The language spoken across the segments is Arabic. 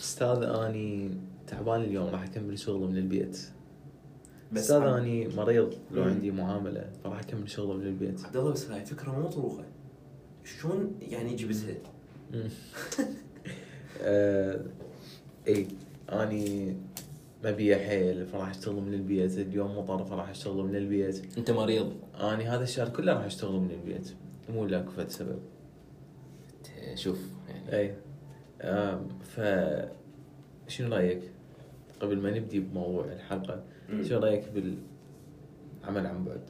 أستاذ أني تعبان اليوم راح أكمل شغله من البيت بس أستاذ عب- أني مريض لو. عندي معاملة فراح أكمل شغله من البيت عبد الله بس هاي فكرة مو مطروقه شلون يعني جبتها؟ آه، إي أني مبيع حيل فراح أشتغل من البيت. اليوم مطر فراح أشتغل من البيت. أنت مريض؟ اني هذا الشهر كله راح أشتغل من البيت. مو لاكو فد سبب. شوف يعني. اي ف شنو رأيك؟ قبل ما نبدي بموضوع الحلقة. شنو رأيك بالعمل عن بعد؟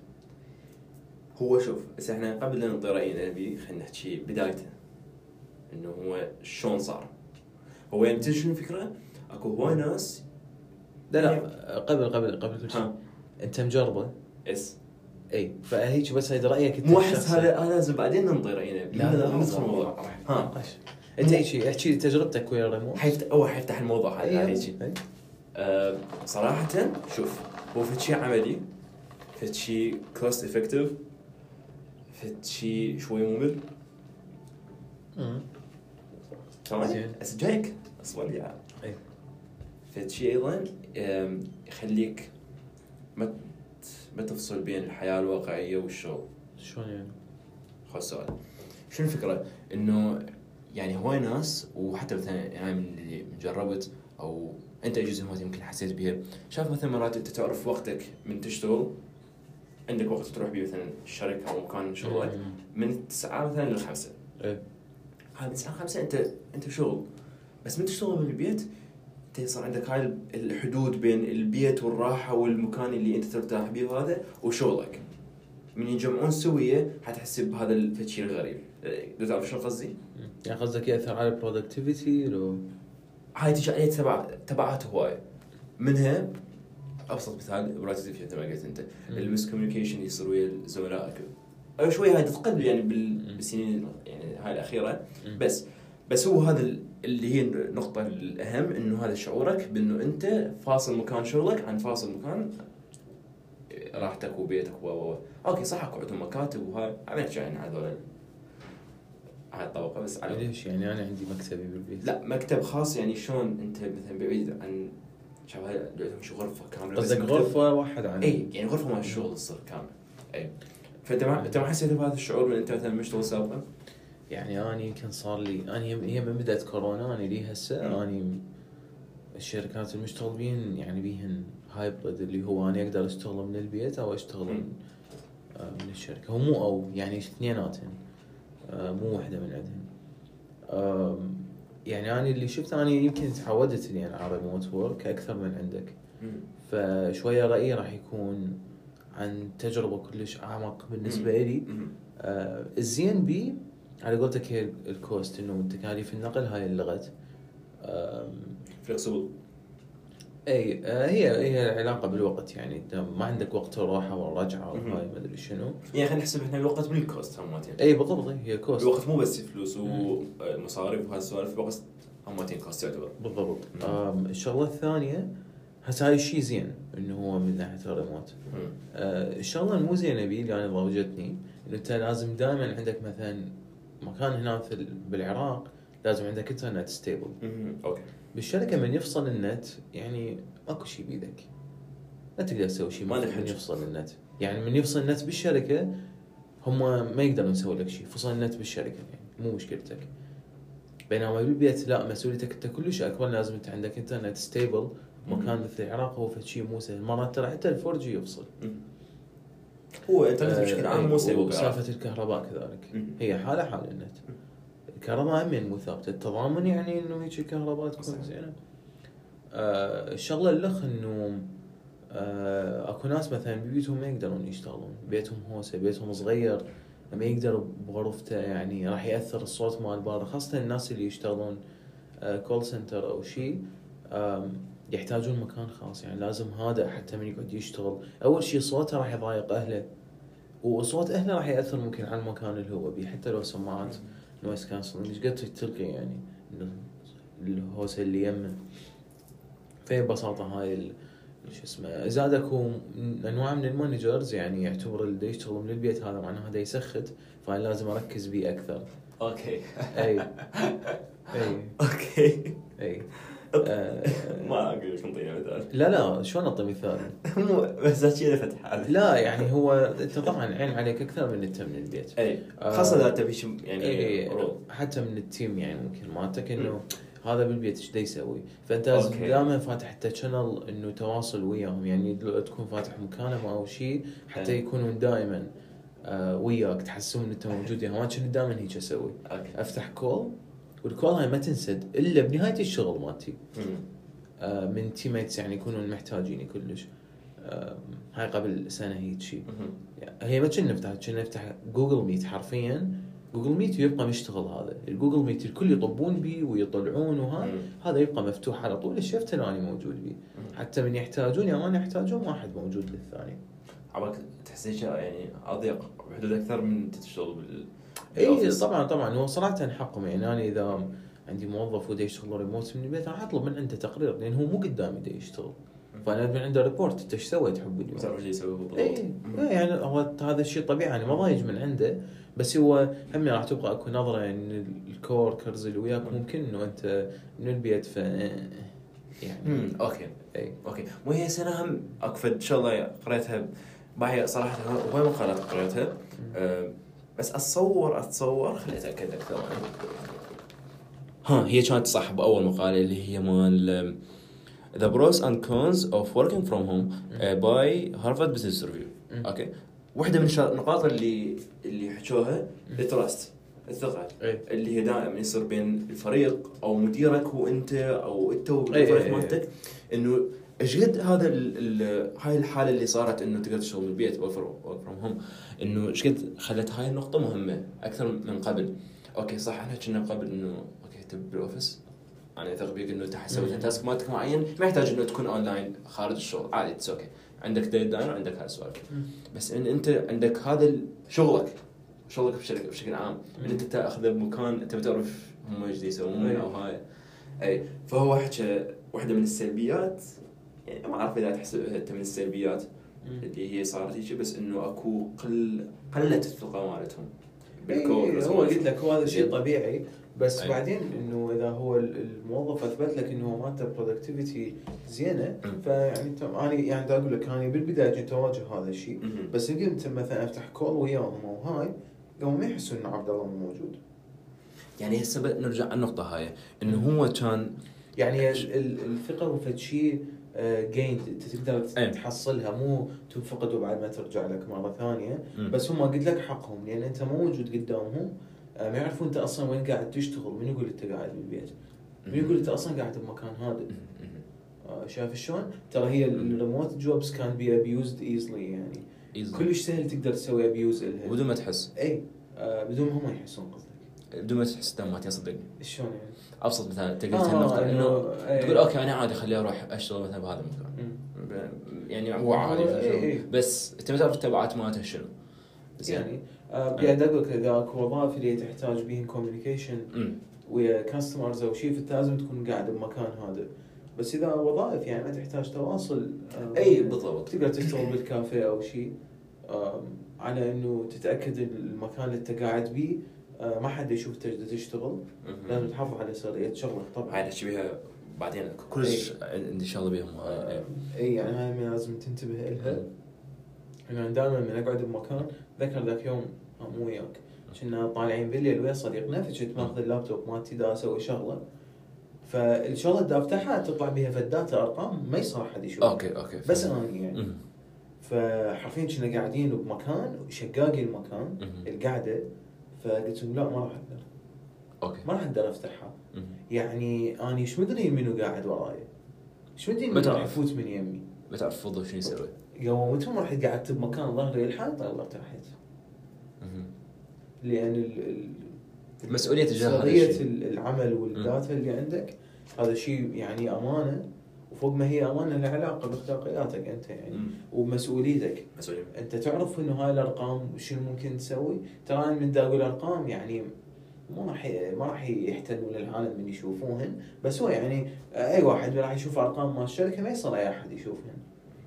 هو شوف بس إحنا قبل لا نعطي راينا نبي خلينا نحكي بدايته. إنه هو شلون صار. هو يعني تدري شنو الفكرة؟ أكو هواي ناس لا لا قبل قبل قبل كل شيء. انت مجربه؟ اس اي فهيك بس هيدا رأيك أنت مو أحس. هذا هذا لازم بعدين ننطي راينا لا لا ندخل الموضوع ها. أنت احكي احكي لي تجربتك ويا الريموت حيفت... اول حيفتح الموضوع هذا أيوة. هيجي أي. أه صراحة شوف هو فد شيء عملي فد شيء cost effective فد شيء شوي ممل. مم. تمام؟ زين. بس جايك اصبر لي شيء أيضا يخليك ما ما تفصل بين الحياة الواقعية والشغل شلون يعني؟ سؤال شنو الفكرة؟ إنه يعني هواي ناس وحتى مثلا أنا من اللي جربت أو أنت جزء ما يمكن حسيت بها شاف مثلا مرات أنت تعرف وقتك من تشتغل عندك وقت تروح بيه مثلا الشركة أو مكان شغلك. من التسعة مثلا للخمسة اي هاي من الساعة خمسة انت أنت شغل بس من تشتغل من البيت انت يصير عندك هاي الحدود بين البيت والراحة والمكان اللي أنت ترتاح بيه وهذا وشغلك من يجمعون سوية حتحس بهذا الشيء الغريب تعرف شنو قصدي؟ مم. يعني قصدك يأثر على ال productivity لو هاي تجي عليه تبع تبعات هواية منها أبسط مثال productivity مثل ما قلت أنت مم. ال miscommunication اللي يصير ويا زملائك شوي هاي تتقل يعني. بالسنين يعني هاي الأخيرة. بس بس هو هذا اللي هي النقطة الأهم إنه هذا شعورك بإنه أنت فاصل مكان شغلك عن فاصل مكان راحتك وبيتك و. okay صح أكو عندهم مكاتب وهاي أنا أحكي عن هذول هاي الطبقة بس على ليش؟ يعني أنا عندي مكتبي بالبيت. لا مكتب خاص يعني شلون أنت مثلا بعيد عن شباب عندهم شو غرفة كاملة بس قصدك غرفة واحد عن اي يعني غرفة مال الشغل تصير كامله اي فأنت ما أنت ما حسيت بهذا الشعور من أنت مثلا مشتغل سابقا؟ يعني أنا يمكن صار لي أنا هي من بدات كورونا أنا لي هسه اني الشركات المشتغل بيهن يعني بيهن hybrid اللي هو أنا أقدر أشتغل من البيت أو أشتغل من, آه، من الشركة. هو مو أو يعني اثنيناتهن آه، مو واحدة من عندهن آم، يعني أنا اللي شفت أنا يمكن تعودت اني أنا على remote work أكثر من عندك. فشوية رأيي راح يكون عن تجربة كلش أعمق بالنسبة لي. آه الزين بي على قولتك هي ال cost إنه تكاليف النقل هاي اللي لغت. flexible إي آه هي هي العلاقه بالوقت يعني. أنت ما عندك وقت الروحه والرجعه. وهاي ما أدري شنو. يعني خلينا نحسب إحنا الوقت من ال cost هماتين إي بالضبط هي cost. الوقت مو بس فلوس ومصاريف وهاي السوالف الوقت هماتين cost يعتبر. بالضبط. آم، الشغلة الثانية هسه هاي الشيء زين إنه هو من ناحية الريموت. آه، الشغلة المو زينة بيه اللي أنا ضوجتني إنه أنت لازم دائما عندك مثلا مكان هنا في ال- بالعراق لازم عندك انترنت stable okay. بالشركة من يفصل النت يعني ماكو شيء بيدك. لا تقدر تسوي شيء ما لك من. يفصل النت. يعني من يفصل النت بالشركة هم ما يقدرون يسوي لك شيء فصل النت بالشركة يعني مو مشكلتك. بينما بالبيت لا مسؤوليتك انت كلش أكبر. لازم انت عندك انترنت stable مكان مثل العراق هو شيء مو سهل. مرات ترى حتى ال 4G يفصل. هو انترنت بشكل عام مو stable وسالفه الكهرباء كذلك. هي حالة حال النت الكهرباء همين مو ثابته الا تضمن يعني إنه هيك الكهرباء تكون. زينة. آه الشغلة اللخ انه آه أكو ناس مثلا ببيتهم ما يقدرون يشتغلون. بيتهم هوسة بيتهم صغير ما يقدر بغرفته يعني راح يأثر الصوت مال البار خاصة الناس اللي يشتغلون آه call center أو شيء يحتاجون مكان خاص يعني لازم هذا حتى من يقعد يشتغل. أول شيء صوته راح يضايق أهله. وصوت أهله راح يأثر ممكن على المكان اللي هو بيه حتى لو سماعات noise cancel إيش قد تلغي يعني الهوسة اللي يمه. فببساطه هاي ال- شو اسمه زاد اكو أنواع من ال managers يعني يعتبر اللي يشتغل من البيت هذا معناه هذا يسخت فانا لازم أركز بيه أكثر. أوكي. أي. أي. أوكي. أي. ما أقول لك انطينا مثال لا لا شلون اعطي مثال؟ مو بس كذا فتح لا يعني هو أنت طبعا عين عليك أكثر من أنت من البيت إي آه. خاصة إذا تبي يعني إي. حتى من ال team يعني ممكن مالتك إنه هذا بالبيت إيش يسوي؟ فأنت. دائما فاتح حتى channel إنه تواصل وياهم يعني لو تكون فاتح مكالمه أو شيء حتى. يكونون دائما آه وياك تحسون انت موجود يعني ما كنت دائما هيك أسوي أفتح call وال call هاي ما تنسد إلا بنهاية الشغل مالتي. آه من teammates يعني يكونون محتاجيني كلش. آه هاي قبل سنة هيك شيء. هي ما كنا نفتح كنا نفتح Google Meet حرفيا. Google Meet ويبقى مشتغل هذا. ال Google Meet الكل يطبون بيه ويطلعون وهاي مم. هذا يبقى مفتوح على طول. ال shift اللي أنا موجود بيه. حتى من يحتاجون يا ما يحتاجون واحد موجود للثاني. عبالك تحس هيك يعني أضيق بحدود أكثر من تشتغل بال اي بال office. طبعا طبعا. هو صراحة حقهم. يعني أنا إذا عندي موظف ودا يشتغل ريموت من البيت راح أطلب من عنده تقرير لأن هو مو قدامي دا يشتغل. فأنا من عنده report أنت إيش سويت حب اليوم؟ تعرف إيش يسوي بالضبط. اي يعني هو هذا الشيء طبيعي يعني ما ضايج من عنده. بس هو هم راح تبقى أكو نظرة ان ال coworkers اللي وياك ممكن إنه أنت من البيت ف يعني مم. okay. اي okay. مو هي سنة هم أكو فد شغله قريتها باهي صراحة هواي مقالات قريتها. بس اتصور أتصور خليني أتأكد ثواني ها هي كانت صح باول مقالة اللي هي مال The pros and cons of working from home uh, by Harvard Business Review. مم. okay واحدة من النقاط اللي اللي حكوها ال trust الثقه اللي هي دائما يصير بين الفريق أو مديرك وانت أو أنت أي- والفريق أي- أي. مالتك إنه إيش قد هذا ال ال هاي الحالة اللي صارت إنه تقدر تشتغل من البيت work from home إنه إيش قد خلت هاي النقطة مهمة أكثر من قبل okay صح إحنا كنا قبل إنه okay تبي بال office أنا اثق بيك انه انت حسوي. task مالتك معين ما يحتاج إنه تكون اونلاين خارج الشغل عادي it's okay عندك deadline وعندك هاي السوالف. بس إن أنت عندك هذا شغلك شغلك بشكل بشكل عام إن. أنت تاخذه بمكان أنت بتعرف هم إيش يسوون. أو هاي أي فهو حكى واحدة من السلبيات يعني ما أعرف إذا تحسبها انت من السلبيات اللي هي صارت هيك بس إنه أكو قل قلت الثقة مالتهم بالكود إيه، هو قلت لك هو هذا شيء. طبيعي بس أي. بعدين إنه إذا هو ال- الموظف أثبت لك إنه مالته productivity زينة. فيعني انت أنا يعني دا أقول لك أنا بالبداية كنت أواجه هذا الشيء. بس قمت مثلا أفتح call وياهم وهاي قاموا ما يحسون إن عبد الله مو موجود يعني هسه نرجع على النقطة هاي إنه هو كان يعني ال- ال- الثقة هو فد شيء gained انت تقدر أي. تحصلها. مو تنفقد وبعد ما ترجع لك مرة ثانية. بس هم قلت لك حقهم لأن أنت مو موجود قدامهم. آه، ما يعرفون أنت أصلا وين قاعد تشتغل. من يقول أنت قاعد بالبيت؟ من يقول أنت أصلا قاعد بمكان هادئ. آه، شايف شلون؟ ترى هي ال remote jobs can be abused easily يعني Easily. كلش سهل تقدر تسوي abuse لها. بدون ما تحس. اي آه، بدون ما هم يحسون قصدك بدون ما تحس دمات صدقني شلون يعني؟ أبسط مثال انت قلت آه، النقطه انه إنه- إيه. تقول okay أنا عادي خليني أروح أشتغل مثلا بهذا المكان. يعني هو عادي إيه، إيه. بس انت ما تعرف التبعات مالته شنو؟ يعني. آه، قاعد أقول لك اذا اكو وظائف اللي تحتاج بيهن communication. ويا كاستمرز أو شيء فانت لازم تكون قاعد بمكان هادئ بس إذا وظائف يعني ما تحتاج تواصل آه، إي بالضبط. تقدر تشتغل بالكافيه أو شيء على إنه تتأكد المكان اللي أنت قاعد بيه آه، ما حد يشوف قاعد تشتغل لازم. تحافظ على سريه شغلك طبعا. هاي نحكي بيها بعدين كلش عندي شغله بيهم هاي آه، اي يعني هاي لازم تنتبه لها أنا دائما من أقعد بمكان ذكر ذاك يوم آه، مو وياك. كنا طالعين بالليل ويا صديقنا فكنت مأخذ اللابتوب مالتي دا أسوي شغلة. فالشغلة دا افتحها تطلع بها فد data أرقام ما يصير أحد يشوف. okay okay بس. أنا يعني. فحرفيا كنا قاعدين بمكان شقاقي المكان. القعدة فقلت لهم لا ما راح أقدر. okay. ما راح أقدر أفتحها. يعني أنا إيش مدري منو قاعد وراي. إيش مدري منو. راح يفوت من يمي. ما تعرف فضل شنو يسوي قومتهم رحت قعدت بمكان ظهري يلا ارتحت أمم. لأن ال- ال- مسؤولية تجاه هذا الشيء. ال- العمل والداتا اللي عندك هذا شيء يعني أمانة. وفوق ما هي امانه له علاقة باخلاقياتك أنت يعني. ومسؤوليتك. مسؤولية. أنت تعرف إنه هاي الأرقام شنو ممكن تسوي؟ ترى أنا من دا أقول ارقام يعني ما راح ما راح يحتلون العالم من يشوفوهن بس هو يعني أي واحد راح يشوف أرقام مال الشركة ما يصير أي أحد يشوفهن.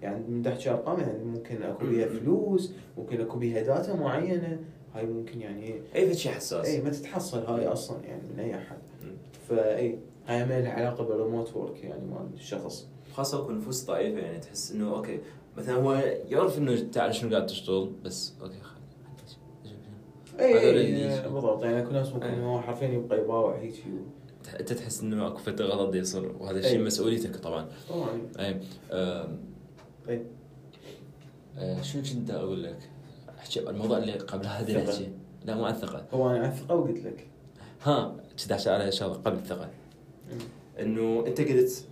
يعني من تحكي أرقام يعني ممكن أكو بيها فلوس ممكن أكو بيها data معينة. هاي ممكن يعني أي شيء حساس. إي ما تتحصل هاي أصلا يعني من أي أحد. فاي هاي ما لها علاقة بال remote work يعني مال الشخص. خاصة يكون نفوس ضعيفة يعني تحس إنه okay مثلا هو يعرف إنه تعال شنو قاعد تشتغل بس okay خل اي اللي- إيه، بالضبط. يعني اكو ناس ممكن. هو حرفيا يبقى يباوع هيك أنت تحس إنه أكو فترة غلط يصير وهذا الشيء. مسؤوليتك طبعا. طبعا. اي. آه، شنو كنت أقول لك؟ أحكي الموضوع اللي قبل هذا الثقة. نحكي لا مو عن الثقة. هو أنا على الثقة وقلت لك. ها كنت أحكي على شغلة قبل الثقة. إنه أنت قلت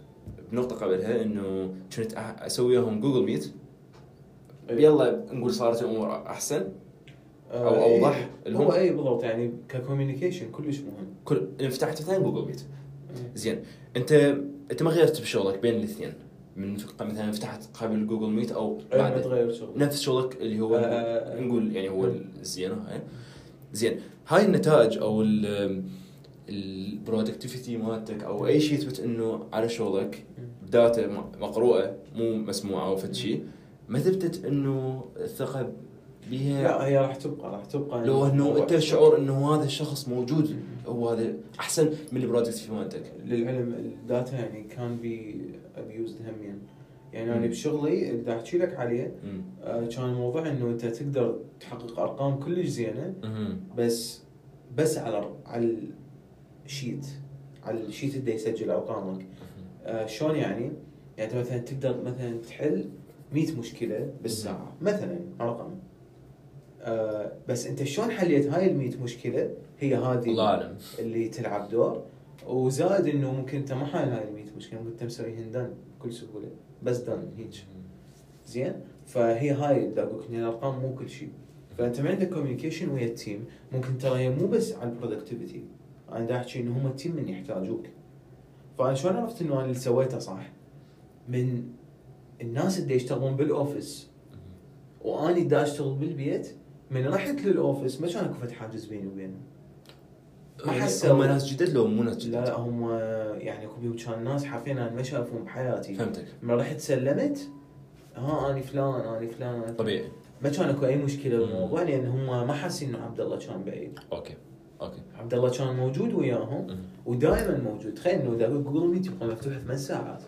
بنقطة قبلها إنه كنت أسوي وياهم جوجل ميت. يلا نقول صارت الأمور أحسن؟ آه، أو إي. أوضح اللي هو هم- اي بالضبط يعني ك communication كلش مهم. كل فتحت مثلا Google Meet إي. زين. انت أنت ما غيرت بشغلك بين الاثنين؟ من مثلا فتحت قبل Google Meet أو ما بعد؟ تغير شغل نفس شغلك اللي هو آه. نقول يعني هو الزين هاي زين. هاي النتائج أو ال productivity مالتك أو أي شيء يثبت إنه على شغلك data مقروءة مو مسموعة أو فد شيء ما ثبتت إنه الثقة بيها لا هي راح تبقى راح تبقى لو إنه أنت شعور إنه هذا الشخص موجود هو هذا أحسن من ال productivity مالتك للعلم ال data يعني كان بي abused همين يعني أنا. بشغلي اللي أحكي لك عليه. آه، كان الموضوع إنه أنت تقدر تحقق أرقام كلش زينة. بس بس على على ال sheet على ال sheet اللي يسجل ارقامك آه، شلون يعني؟ يعني أنت مثلا تقدر مثلا تحل 100 مشكلة بالساعة مثلا رقم. آه، بس أنت شلون حليت هاي ال 100 مشكلة؟ هي هذه الله أعلم. اللي تلعب دور. وزائد إنه ممكن أنت ما حال هاي ال 100 مشكلة ممكن أنت مسويهن done بكل سهولة. بس done هيك زين؟ فهي هاي أقول لك إن الأرقام مو كل شيء. فأنت ما عندك communication ويا ال team ممكن ترى هي مو بس على ال productivity أنا دا أحكي انه هم ال team من يحتاجوك. فأنا شلون عرفت إنه أنا اللي سويته صح؟ من الناس اللي يشتغلون بال office. وأني دا أشتغل بالبيت من رحت لل office ما كان أكو فتح حاجز بيني وبينهم. ما حسوا هم ناس جدد لو مو ناس جدد؟ لا لا هم يعني أكو كان ناس حرفيا أنا ما شافهم بحياتي. فهمتك. من رحت سلمت ها أني فلان أني فلان. طبيعي. ما كان أكو أي مشكلة. بالموضوع لأن هم ما حاسين إنه عبد الله كان بعيد. okay. عبد الله كان موجود وياهم. ودائما موجود. تخيل إنه اذا Google Meet يبقى مفتوح ثمان ساعات.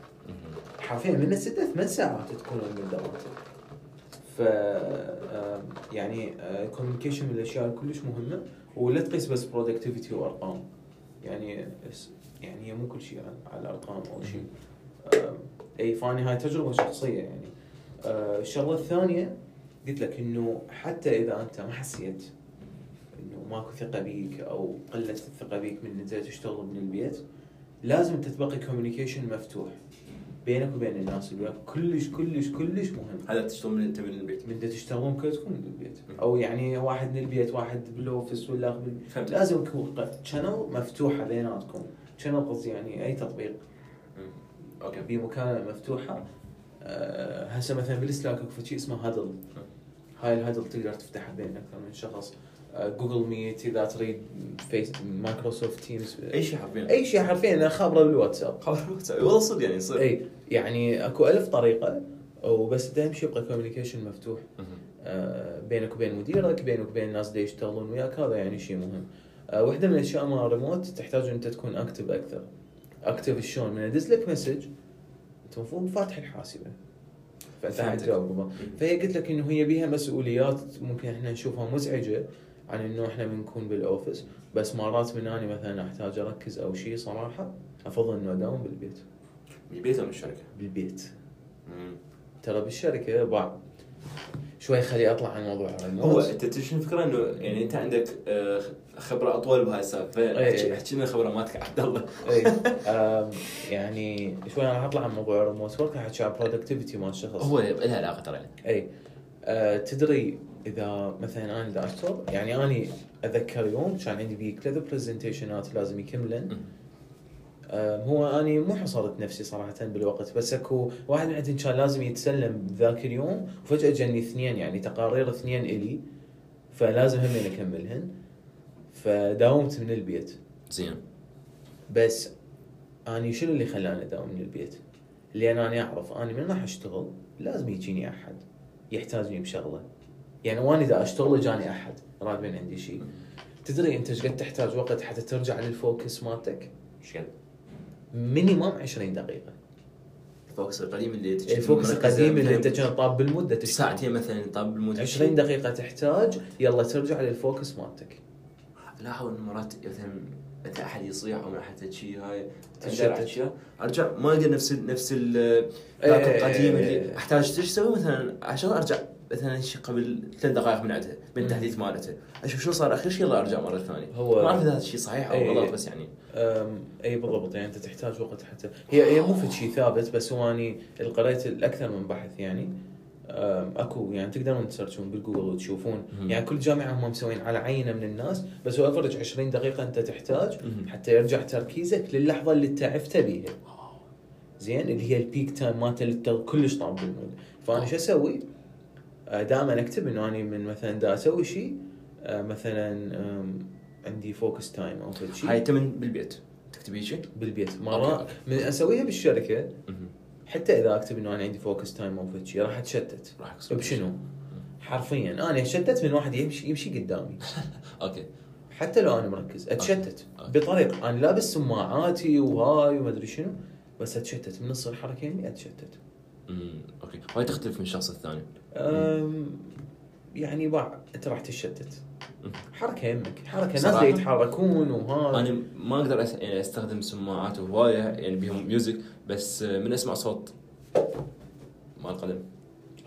حرفيا من 6 ثمان ساعات تكون بالدوام ف يعني ال communication من الاشياء كلش مهمة ولا تقيس بس productivity وأرقام. يعني يعني هي مو كل شيء على- الأرقام أو شيء. أي فاني هاي تجربة شخصية يعني. آه، الشغلة الثانية قلت لك إنه حتى إذا أنت ما حسيت ماكو ثقة بيك أو قلت الثقة بيك من انت تشتغل من البيت لازم انت تبقي communication مفتوح بينك وبين الناس اللي وياك. كلش كلش كلش مهم. هذا تشتغل من أنت من البيت. من تشتغلون كلكم من البيت. أو يعني واحد من البيت واحد بال office ولا بال- لازم يكون channel مفتوحة بيناتكم. channel قصدي يعني أي تطبيق. مم. okay. بمكالمه مفتوحة. أه هسه مثلا بال Slack أكو شيء اسمه huddle هاي ال huddle تقدر تفتحها بين أكثر من شخص Google Meet إذا تريد فيس Microsoft Teams أي شيء حرفيا. أي شيء حرفيا أنا خابره بالواتساب. خلاص والله صدق يعني يصير اي يعني أكو ألف طريقة وبس ده شيء يبقى communication مفتوح. آه، بينك وبين مديرك بينك وبين الناس اللي يشتغلون وياك هذا يعني شيء مهم. آه، واحدة من الأشياء مال الريموت تحتاج أنت تكون active أكثر. active شلون؟ من أدز لك message أنت المفروض فاتح الحاسبة. فأنت. حتجاوب قبل. فهي قلت لك إنه هي بيها مسؤوليات ممكن إحنا نشوفها مزعجة. عن إنه إحنا بنكون بال office. بس مرات من اني مثلا أحتاج أركز أو شيء صراحة أفضل إنه أداوم بالبيت. من البيت أو من الشركة؟ بالبيت. مم. ترى بالشركة بعض. شوي خلي أطلع عن موضوع هو أنت شنو الفكرة؟ إنه يعني أنت عندك آه، خبرة أطول بهاي السالفة. أي. احكي لنا الخبره مالتك عبد الله. آم، يعني شوي أنا أطلع عن موضوع ال remote work أحكي عن productivity مال الشخص هو لها علاقة ترى. اي آه، تدري إذا مثلا أنا دا اشتغل يعني أني اتذكر يوم كان عندي بيه ثلاث presentation ات لازم يكملن. آم، هو أني مو حصرت نفسي صراحة بالوقت بس أكو واحد من عندهم كان لازم يتسلم ذاك اليوم وفجأة جاني اثنين يعني تقارير اثنين إلي فلازم همين اكملهن فداومت من البيت. زين. بس أني شنو اللي خلاني أداوم من البيت؟ لأن أنا أعرف أني من راح أشتغل لازم يجيني أحد يحتاجني بشغلة. يعني وأنا إذا أشتغل جاني أحد راتبين عندي شيء تدري أنت إيش قد تحتاج وقت حتى ترجع لل focus مالتك؟ إيش قد؟ minimum 20 دقيقة ال focus القديم اللي تجي ال focus القديم اللي أنت كان طاب بال mood تشتغل. ساعتين مثلا طاب بال mood 20 دقيقة تحتاج يلا ترجع لل focus مالتك لاحظ ان مرات مثلا متى أحد يصيح أو احد شيء هاي تشتت. أرجع ما القى نفس ال نفس إيه، القديم اللي أحتاج إيش تسوي مثلا عشان أرجع مثلا شيء قبل ثلاث دقائق من عندها من التحديث مالته. أشوف شو صار؟ اخر شيء يلا أرجع مرة ثانية. هو- ما أعرف إذا هذا الشيء صحيح أو إيه. غلط بس يعني. اي بالضبط. يعني أنت تحتاج وقت حتى. هي هي مو في شيء ثابت بس هو أني قريت الأكثر من بحث يعني. أكو يعني تقدرون تسيرشون بالجوجل وتشوفون. مم. يعني كل جامعة هم مسوين على عينة من الناس بس هو average 20 دقيقة أنت تحتاج مم. حتى يرجع تركيزك للحظة اللي أنت عفت بيها. زين اللي هي ال peak time مالته اللي كلش طاب بال mood فانا شو أسوي؟ دائما أكتب إنه اني من مثلا دا أسوي شيء آه، مثلا عندي focus time أو شيء. هاي تمن بالبيت. تكتبي شيء؟ بالبيت. مرة من أسويها بالشركة حتى إذا أكتب إنه أنا عندي focus time أو شيء راح أتشتت. راح. بشنو؟ حرفيا. أنا أتشتت من واحد يمشي يمشي قدامي. okay. حتى لو أنا مركز أتشتت. okay. بطريقة أنا لابس سماعاتي وهاي وما أدري شنو بس أتشتت. من نص الحركه أتشتت. امم okay. وهاي تختلف من الشخص الثاني؟ يعني باع أنت راح تتشتت. حركة يمك. حركة ناس يتحركون وهاي أنا ما أقدر أس- يعني أستخدم سماعات وهوايه يعني بيهم music بس من أسمع صوت. مال القدم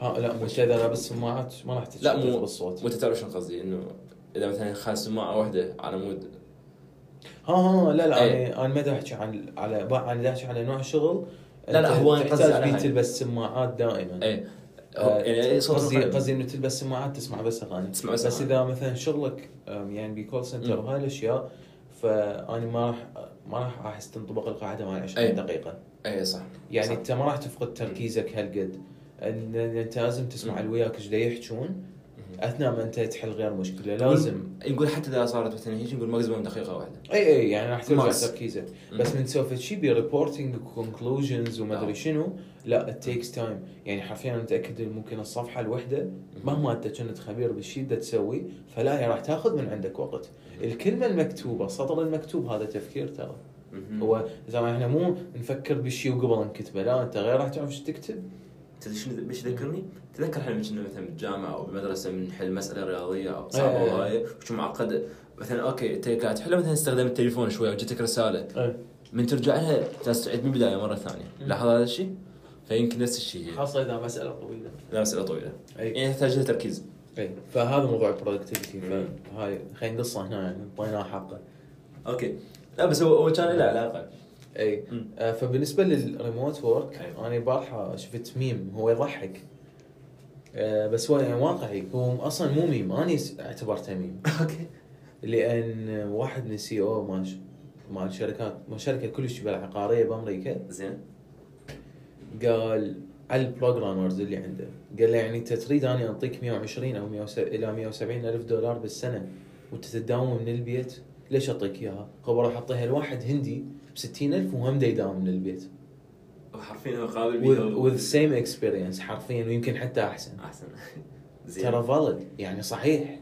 ها لا مش اذا لابس سماعات. ما راح تتشتت لا مو بالصوت. وانت تعرف شنو قصدي إنه إذا مثلا خاص سماعة واحدة على مود. ها ها لا لا أي. أنا أنا ما احكي عن على أنا احكي على نوع شغل لا، لا، هو قصدي تحتاج على بيه هاي. تلبس سماعات دائما هو- آه، يعني صوت قصدي. قصدي إنه تلبس سماعات تسمع بس أغاني تسمع بس بس. إذا مثلا شغلك يعني ب call center. وهاي الأشياء فأنا ما راح ما راح أحس تنطبق القاعدة مال 20 أي. دقيقة إيه صح يعني صح. أنت ما راح تفقد تركيزك هالقد ان أنت لازم تسمع. اللي وياك إيش يحجون. أثناء ما انت تحل غير مشكلة. لازم نقول حتى إذا صارت مثلا هيك نقول maximum دقيقة واحدة. إي إي يعني راح ترجع. تركيزك. بس من تسوي شيء ب reporting و conclusions وما أدري آه. شنو. لا takes time يعني حرفيا أنا متاكد ممكن الصفحة الوحدة مهما انت كنت خبير بالشيء اللي تسوي فلا هي راح تاخذ من عندك وقت. الكلمة المكتوبة السطر المكتوب هذا تفكير ترى. هو زي ما إحنا مو نفكر بالشيء وقبل نكتبه لا أنت غير راح تعرف إيش تكتب. تدري شنو إيش ذكرني؟ تذكر إحنا كنا مثلا بالجامعة أو بالمدرسة من نحل مسألة رياضية أو صعبة إيه. وهاي وشو معقده مثلا أوكي انت قاعد تحلها مثلا استخدم التليفون شوي وجتك رسالة. اي من ترجع لها لازم تعيد من البداية مرة ثانية. لاحظ هذا الشيء؟ فيمكن نفس الشيء خاصة إذا مسألة طويلة. لا مسألة طويلة. اي يعني تحتاج لها تركيز. اي فهذا موضوع ال productivity. فهاي خلينا نقصه هنا يعني اعطيناه حقه okay. لا بس هو كان له علاقة. اي. آه، فبالنسبة لل remote work أيوة. أنا البارحه شفت ميم هو يضحك. آه، بس هو يعني واقعي. هو أصلا مو ميم أنا اعتبرته meme. okay. لأن واحد من ال CEO مال مال شركات مال شركة كلش تبع عقاريه بأمريكا. زين. قال على البروجرامرز اللي عنده قال له يعني انت تريد اني اعطيك 120 أو 100 إلى 170 ألف دولار بالسنة وانت تداوم من البيت ليش أعطيك إياها؟ هو بروح أعطيها لواحد هندي ب 60 ألف وهم دا يداوم من البيت. حرفيا هو قابل with, with same experience حرفيا ويمكن حتى أحسن. أحسن. زين. ترى فالid يعني صحيح.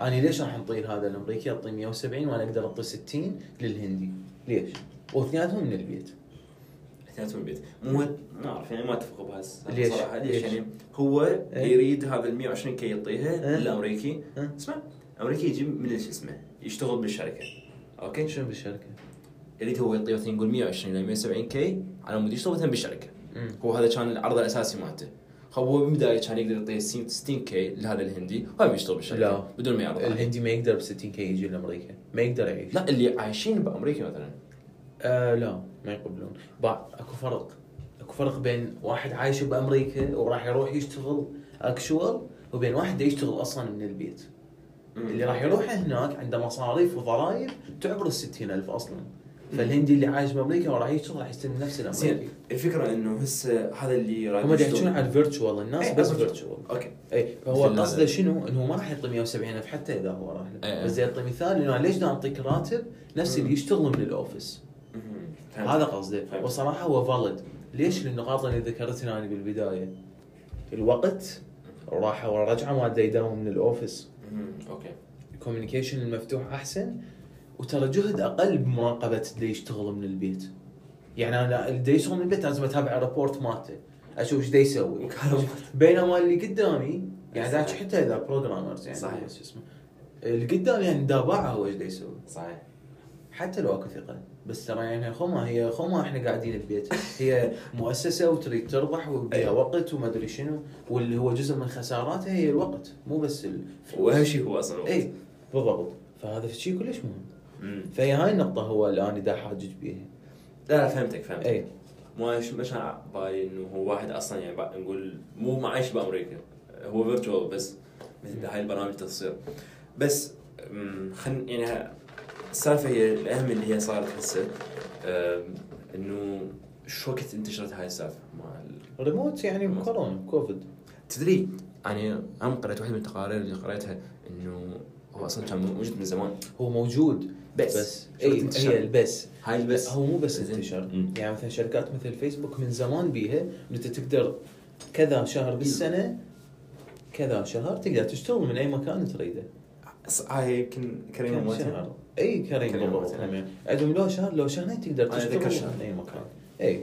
أنا ليش راح نطير هذا الأمريكي؟ أعطيه 170 وأنا أقدر اعطي 60 للهندي. ليش؟ واثنيناتهم من البيت. اثنيناتهم البيت. مو ما أعرف يعني ما أتفق بهذا ليش؟ صراحة ليش؟ يعني هو إيه؟ يريد هذا ال 120 K يعطيها إيه؟ للأمريكي. ها؟ اسمع أمريكي يجي من شو اسمه؟ يشتغل بالشركة. okay؟ شنو بالشركة؟ يريد هو يعطيه مثلا نقول 120 إلى 170 K على مود يشتغل مثلا بالشركة. هو هذا كان العرض الأساسي مالته. هو بالبدايه كان يقدر يعطيه 60 60 K لهذا الهندي وهو يشتغل بالشركة لا. بدون ما يعرض. الهندي ما يقدر ب 60 K يجي لأمريكا. ما يقدر يعيش. لا اللي عايشين بأمريكا مثلا. آه لا ما يقبلون. أكو فرق. أكو فرق بين واحد عايش بأمريكا وراح يروح يشتغل actual وبين واحد يشتغل أصلا من البيت. اللي راح يروح هناك عنده مصاريف وضرائب تعبر ال 60000 أصلا. فالهندي اللي عايش بأمريكا وراح يشتغل راح يستلم نفس زين الامريكي الفكرة إنه هسه هذا اللي راح هم يحكون عن ال virtual الناس إيه، بس. virtual okay اي فهو قصده. شنو؟ إنه ما راح يعطي 170 حتى إذا هو راح له إيه. بس يعطي مثال إنه ليش دا أعطيك راتب نفس اللي. يشتغل من ال office. هذا قصده. وصراحة هو valid ليش؟ للنقاط اللي ذكرتها أنا بالبداية الوقت راحه ورجعه ما دا يداوم من ال office. okay ال communication المفتوح أحسن وترى جهد أقل بمراقبة اللي يشتغل من البيت يعني أنا اللي يشتغل من البيت لازم أتابع ال report مالته أشوف إيش يسوي بينما اللي قدامي يعني ذاك. حتى إذا programmers يعني صحيح. شو اسمه اللي قدامي يعني دابعه هو إيش يسوي صحيح حتى لو أكو ثقة بس ترى يعني خوما هي خوما إحنا قاعدين ببيت هي مؤسسة وتريد تربح وبيها أيوة. وقت وما أدري شنو واللي هو جزء من خساراتها هي الوقت مو بس الفلوس وأهم شيء هو أصلا الوقت. اي بالضبط فهذا الشيء كلش مهم. فهي هاي النقطة هو اللي أنا دا حاجج بيها. لا لا فهمتك فهمتك. اي ما مش مش على بالي إنه هو واحد أصلا يعني نقول مو ما عايش بأمريكا. هو virtual بس. مثل هاي البرامج تصير. بس خل يعني السالفة هي الأهم اللي هي صارت هسه إنه شو وقت انتشرت هاي السالفة مع ريموت يعني كورونا كوفيد. تدري يعني أنا قريت واحدة من التقارير اللي قريتها إنه هو أصلا كان موجود من زمان. هو موجود. بس. بس. انتشر؟ هي البس. هاي البس. هو مو بس. انتشر. يعني مثلا شركات مثل فيسبوك من زمان بيها أنت تقدر كذا شهر بالسنة كذا شهر تقدر تشتغل من أي مكان تريده. هاي يمكن موتها شهر؟ اي كريم كريم بالضبط. عندهم لو شهر لو شهرين تقدر تشتغل. من أي مكان. اي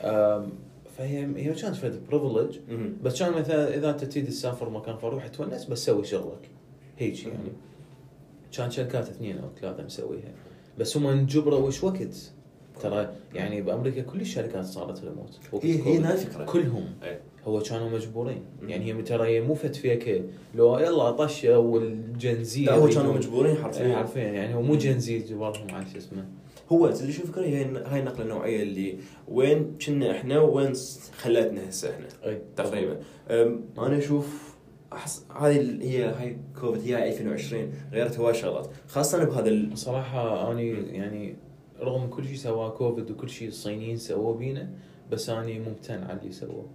أم، فهي هي كانت فد privilege. بس كان مثلا إذا أنت تريد تسافر مكان فروح تونس بس سوي شغلك. هيك يعني. كان شركات اثنين أو ثلاثة مسويها. بس هم انجبروا وش وقت؟ ترى يعني بأمريكا كل الشركات صارت ريموت هي هي الفكرة كلهم. إيه. هو كانوا مجبورين. يعني هي ترى هي مو فت فيك لو يلا طشة وال Gen Z لا هو كانوا مجبورين حرفيا. حرفيا. يعني هو مو Gen Z جبرهم على شو اسمه. هو تدري شو الفكرة هي هاي النقله النوعيه اللي وين كنا إحنا وين خلتنا هسه إحنا. اي تقريبا. أنا أشوف احس هذه هي هاي كوفيد هي 2020 غيرت هواي شغلات خاصة بهذا ال... صراحة أنا يعني رغم كل شيء سواه كوفيد وكل شيء الصينيين سووه بينا بس أنا ممتن على اللي سووه.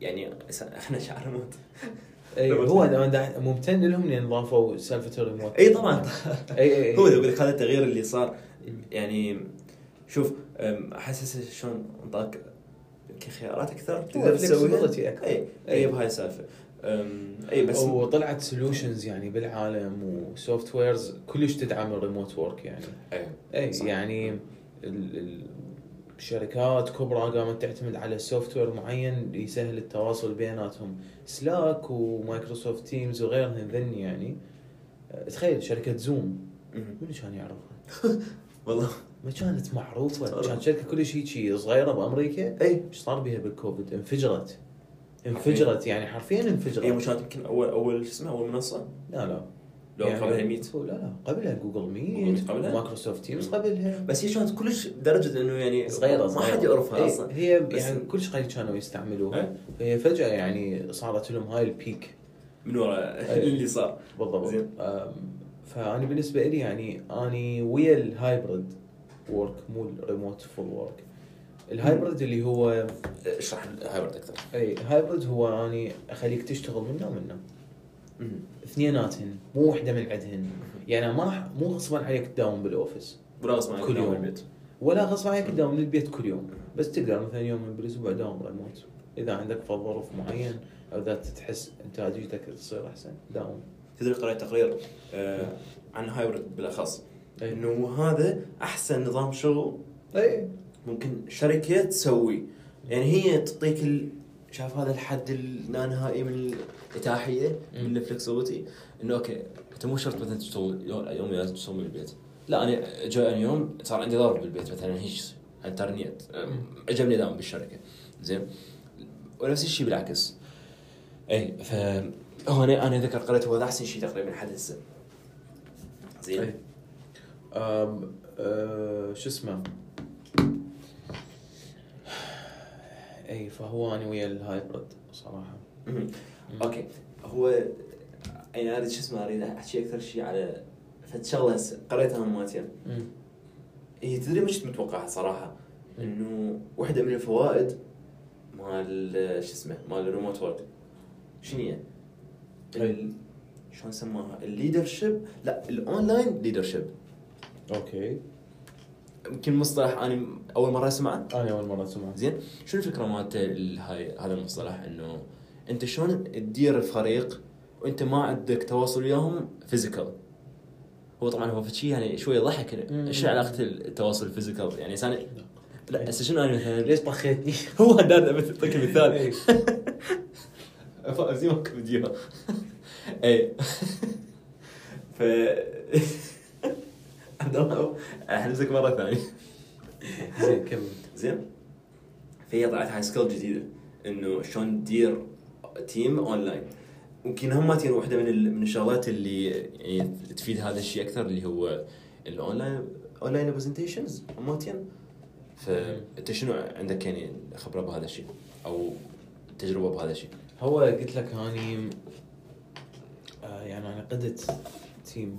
يعني إحنا شعر موت اي. هو ممتن لهم لأن ضافوا سالفة الريموت. إي طبعا إي إي هو يقول لك هذا التغيير اللي صار يعني شوف أحس شلون أنطاك خيارات أكثر تقدر تسويها أكثر. إي إي بهاي السالفة اي بس وطلعت solutions يعني بالعالم و softwares كلش تدعم ال remote work يعني. اي اي صح. يعني ال- ال- الشركات كبرى قامت تعتمد على software معين يسهل التواصل بيناتهم Slack و Microsoft Teams وغيرهم ذني يعني أه، تخيل شركة Zoom. منو كان يعرفها؟ والله ما كانت معروفة. كانت شركة كلش هيجي صغيرة بأمريكا اي إيش صار بها بالكوفيد؟ انفجرت انفجرت يعني حرفيا هي انفجرت مو كانت يمكن اول اول شو اسمه أول منصة؟ لا لا. لو يعني قبلها Meet. لا لا. قبلها Google Meet قبلها؟ Microsoft Teams قبلها. بس هي كانت كلش بدرجه إنه يعني صغيرة ما. حد يعرفها إيه، أصلا. هي يعني كل شيء كانوا يستعملوها. إيه. هي فجأة يعني صارت لهم هاي ال peak من وراء اللي صار. بالضبط. زين. أم، فأنا بالنسبة لي يعني أني ويا ال hybrid work مو ال remote full work ال hybrid اللي هو اشرح ال hybrid أكثر. اي hybrid هو اني اخليك تشتغل منه. ومنه اثنيناتهن مو وحدة من عندهن يعني ما مو غصبا عليك تداوم بال office ولا غصب عنك كل يوم. بالبيت. ولا غصب عليك تداوم من البيت كل يوم. بس تقدر مثلا يوم بالأسبوع داوم ريموت إذا عندك ظرف معين أو إذا تحس انتاجيتك تصير أحسن داوم تدري قرأت تقرير آه عن hybrid بالأخص. أي. إنه هذا أحسن نظام شغل. اي ممكن شركة تسوي. يعني هي تعطيك ال... شاف هذا الحد اللانهائي من الإتاحية. من ال flexibility إنه okay أنت مو شرط مثلا تشتغل يوم لازم تشتغل من البيت. لا أنا جاء يوم صار عندي ظرف بالبيت مثلا هيك أم، عجبني أداوم بالشركة. زين. ونفس الشيء بالعكس. اي ف هو أنا أنا ذكر قريت هو أحسن شيء تقريبا لحد هسه. زين. أم أه شو اسمه؟ إي فهو أنا ويا ال hybrid صراحة. okay. هو يعني اريد شو اسمه أريد أحكي أكثر شيء على فد شغلة قريتها مالتين مم. هي تدري مش كنت متوقعها صراحة؟ إنه واحدة من الفوائد مال شو اسمه مال ال remote work شنو هي؟ شلون سماها؟ ال leadership لا ال online leadership okay. يمكن مصطلح أنا أول مرة أسمعه؟ أنا أول مرة اسمع زين. شنو الفكرة مالته ال- هاي هذا المصطلح؟ إنه أنت شلون تدير الفريق وأنت ما عندك تواصل وياهم physical هو طبعا هو شيء يعني شوية ضحك مم. إيش علاقة التواصل ال physical يعني انسان لا هسه شنو أنا مثلا؟ ليش طخيتني؟ هو هذا بعطيك مثال. إيه. زي ما كنت فيديو. اي ف عبد الله احلزك مرة ثانية. زين كمل. زين. فهي طلعت هاي skill جديدة إنه شلون تدير team online ممكن هم ماتين واحدة من من الشغلات اللي يعني تفيد هذا الشيء أكثر اللي هو ال online online presentations ماتين فانت شنو عندك يعني خبرة بهذا الشيء؟ أو تجربة بهذا الشيء؟ هو قلت لك اني آه يعني أنا قدت team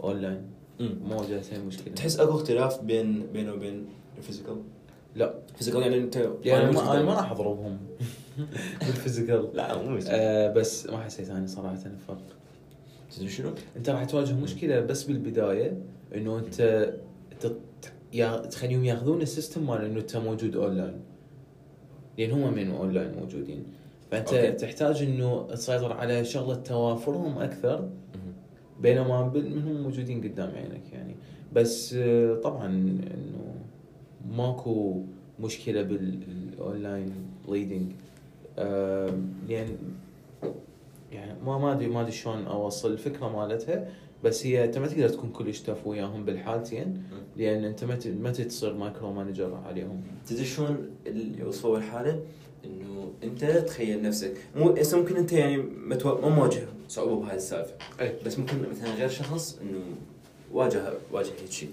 online مو جالسين مشكلة تحس أكو اختلاف بين بينه وبين ال physical؟ لا ال physical يعني أنت يعني ما أنا. ما راح أضربهم بال physical لا مو. آه بس ما حسيت أنا صراحة الفرق تدري شنو؟ أنت راح تواجه مشكلة بس بالبداية إنه أنت تت- يا- تخليهم ياخذون ال system مال إنه أنت موجود أونلاين لأن هم من أونلاين موجودين فأنت. okay. تحتاج إنه تسيطر على شغلة توافرهم أكثر بينما منهم موجودين قدام عينك يعني. بس آه، طبعا إنه ماكو مشكلة بال online leading لأن يعني ما ما أدري ما أدري شلون أوصل الفكرة مالتها بس هي انت ما تقدر تكون كلش tough وياهم بالحالتين لأن أنت ما ما تصير micro manager عليهم. تدري شلون اللي وصفوا الحاله؟ إنه أنت تخيل نفسك. مو ممكن أنت يعني ما مواجه صعوبة بهاي السالفة. اي بس ممكن مثلا غير شخص إنه واجه واجه هيك شيء.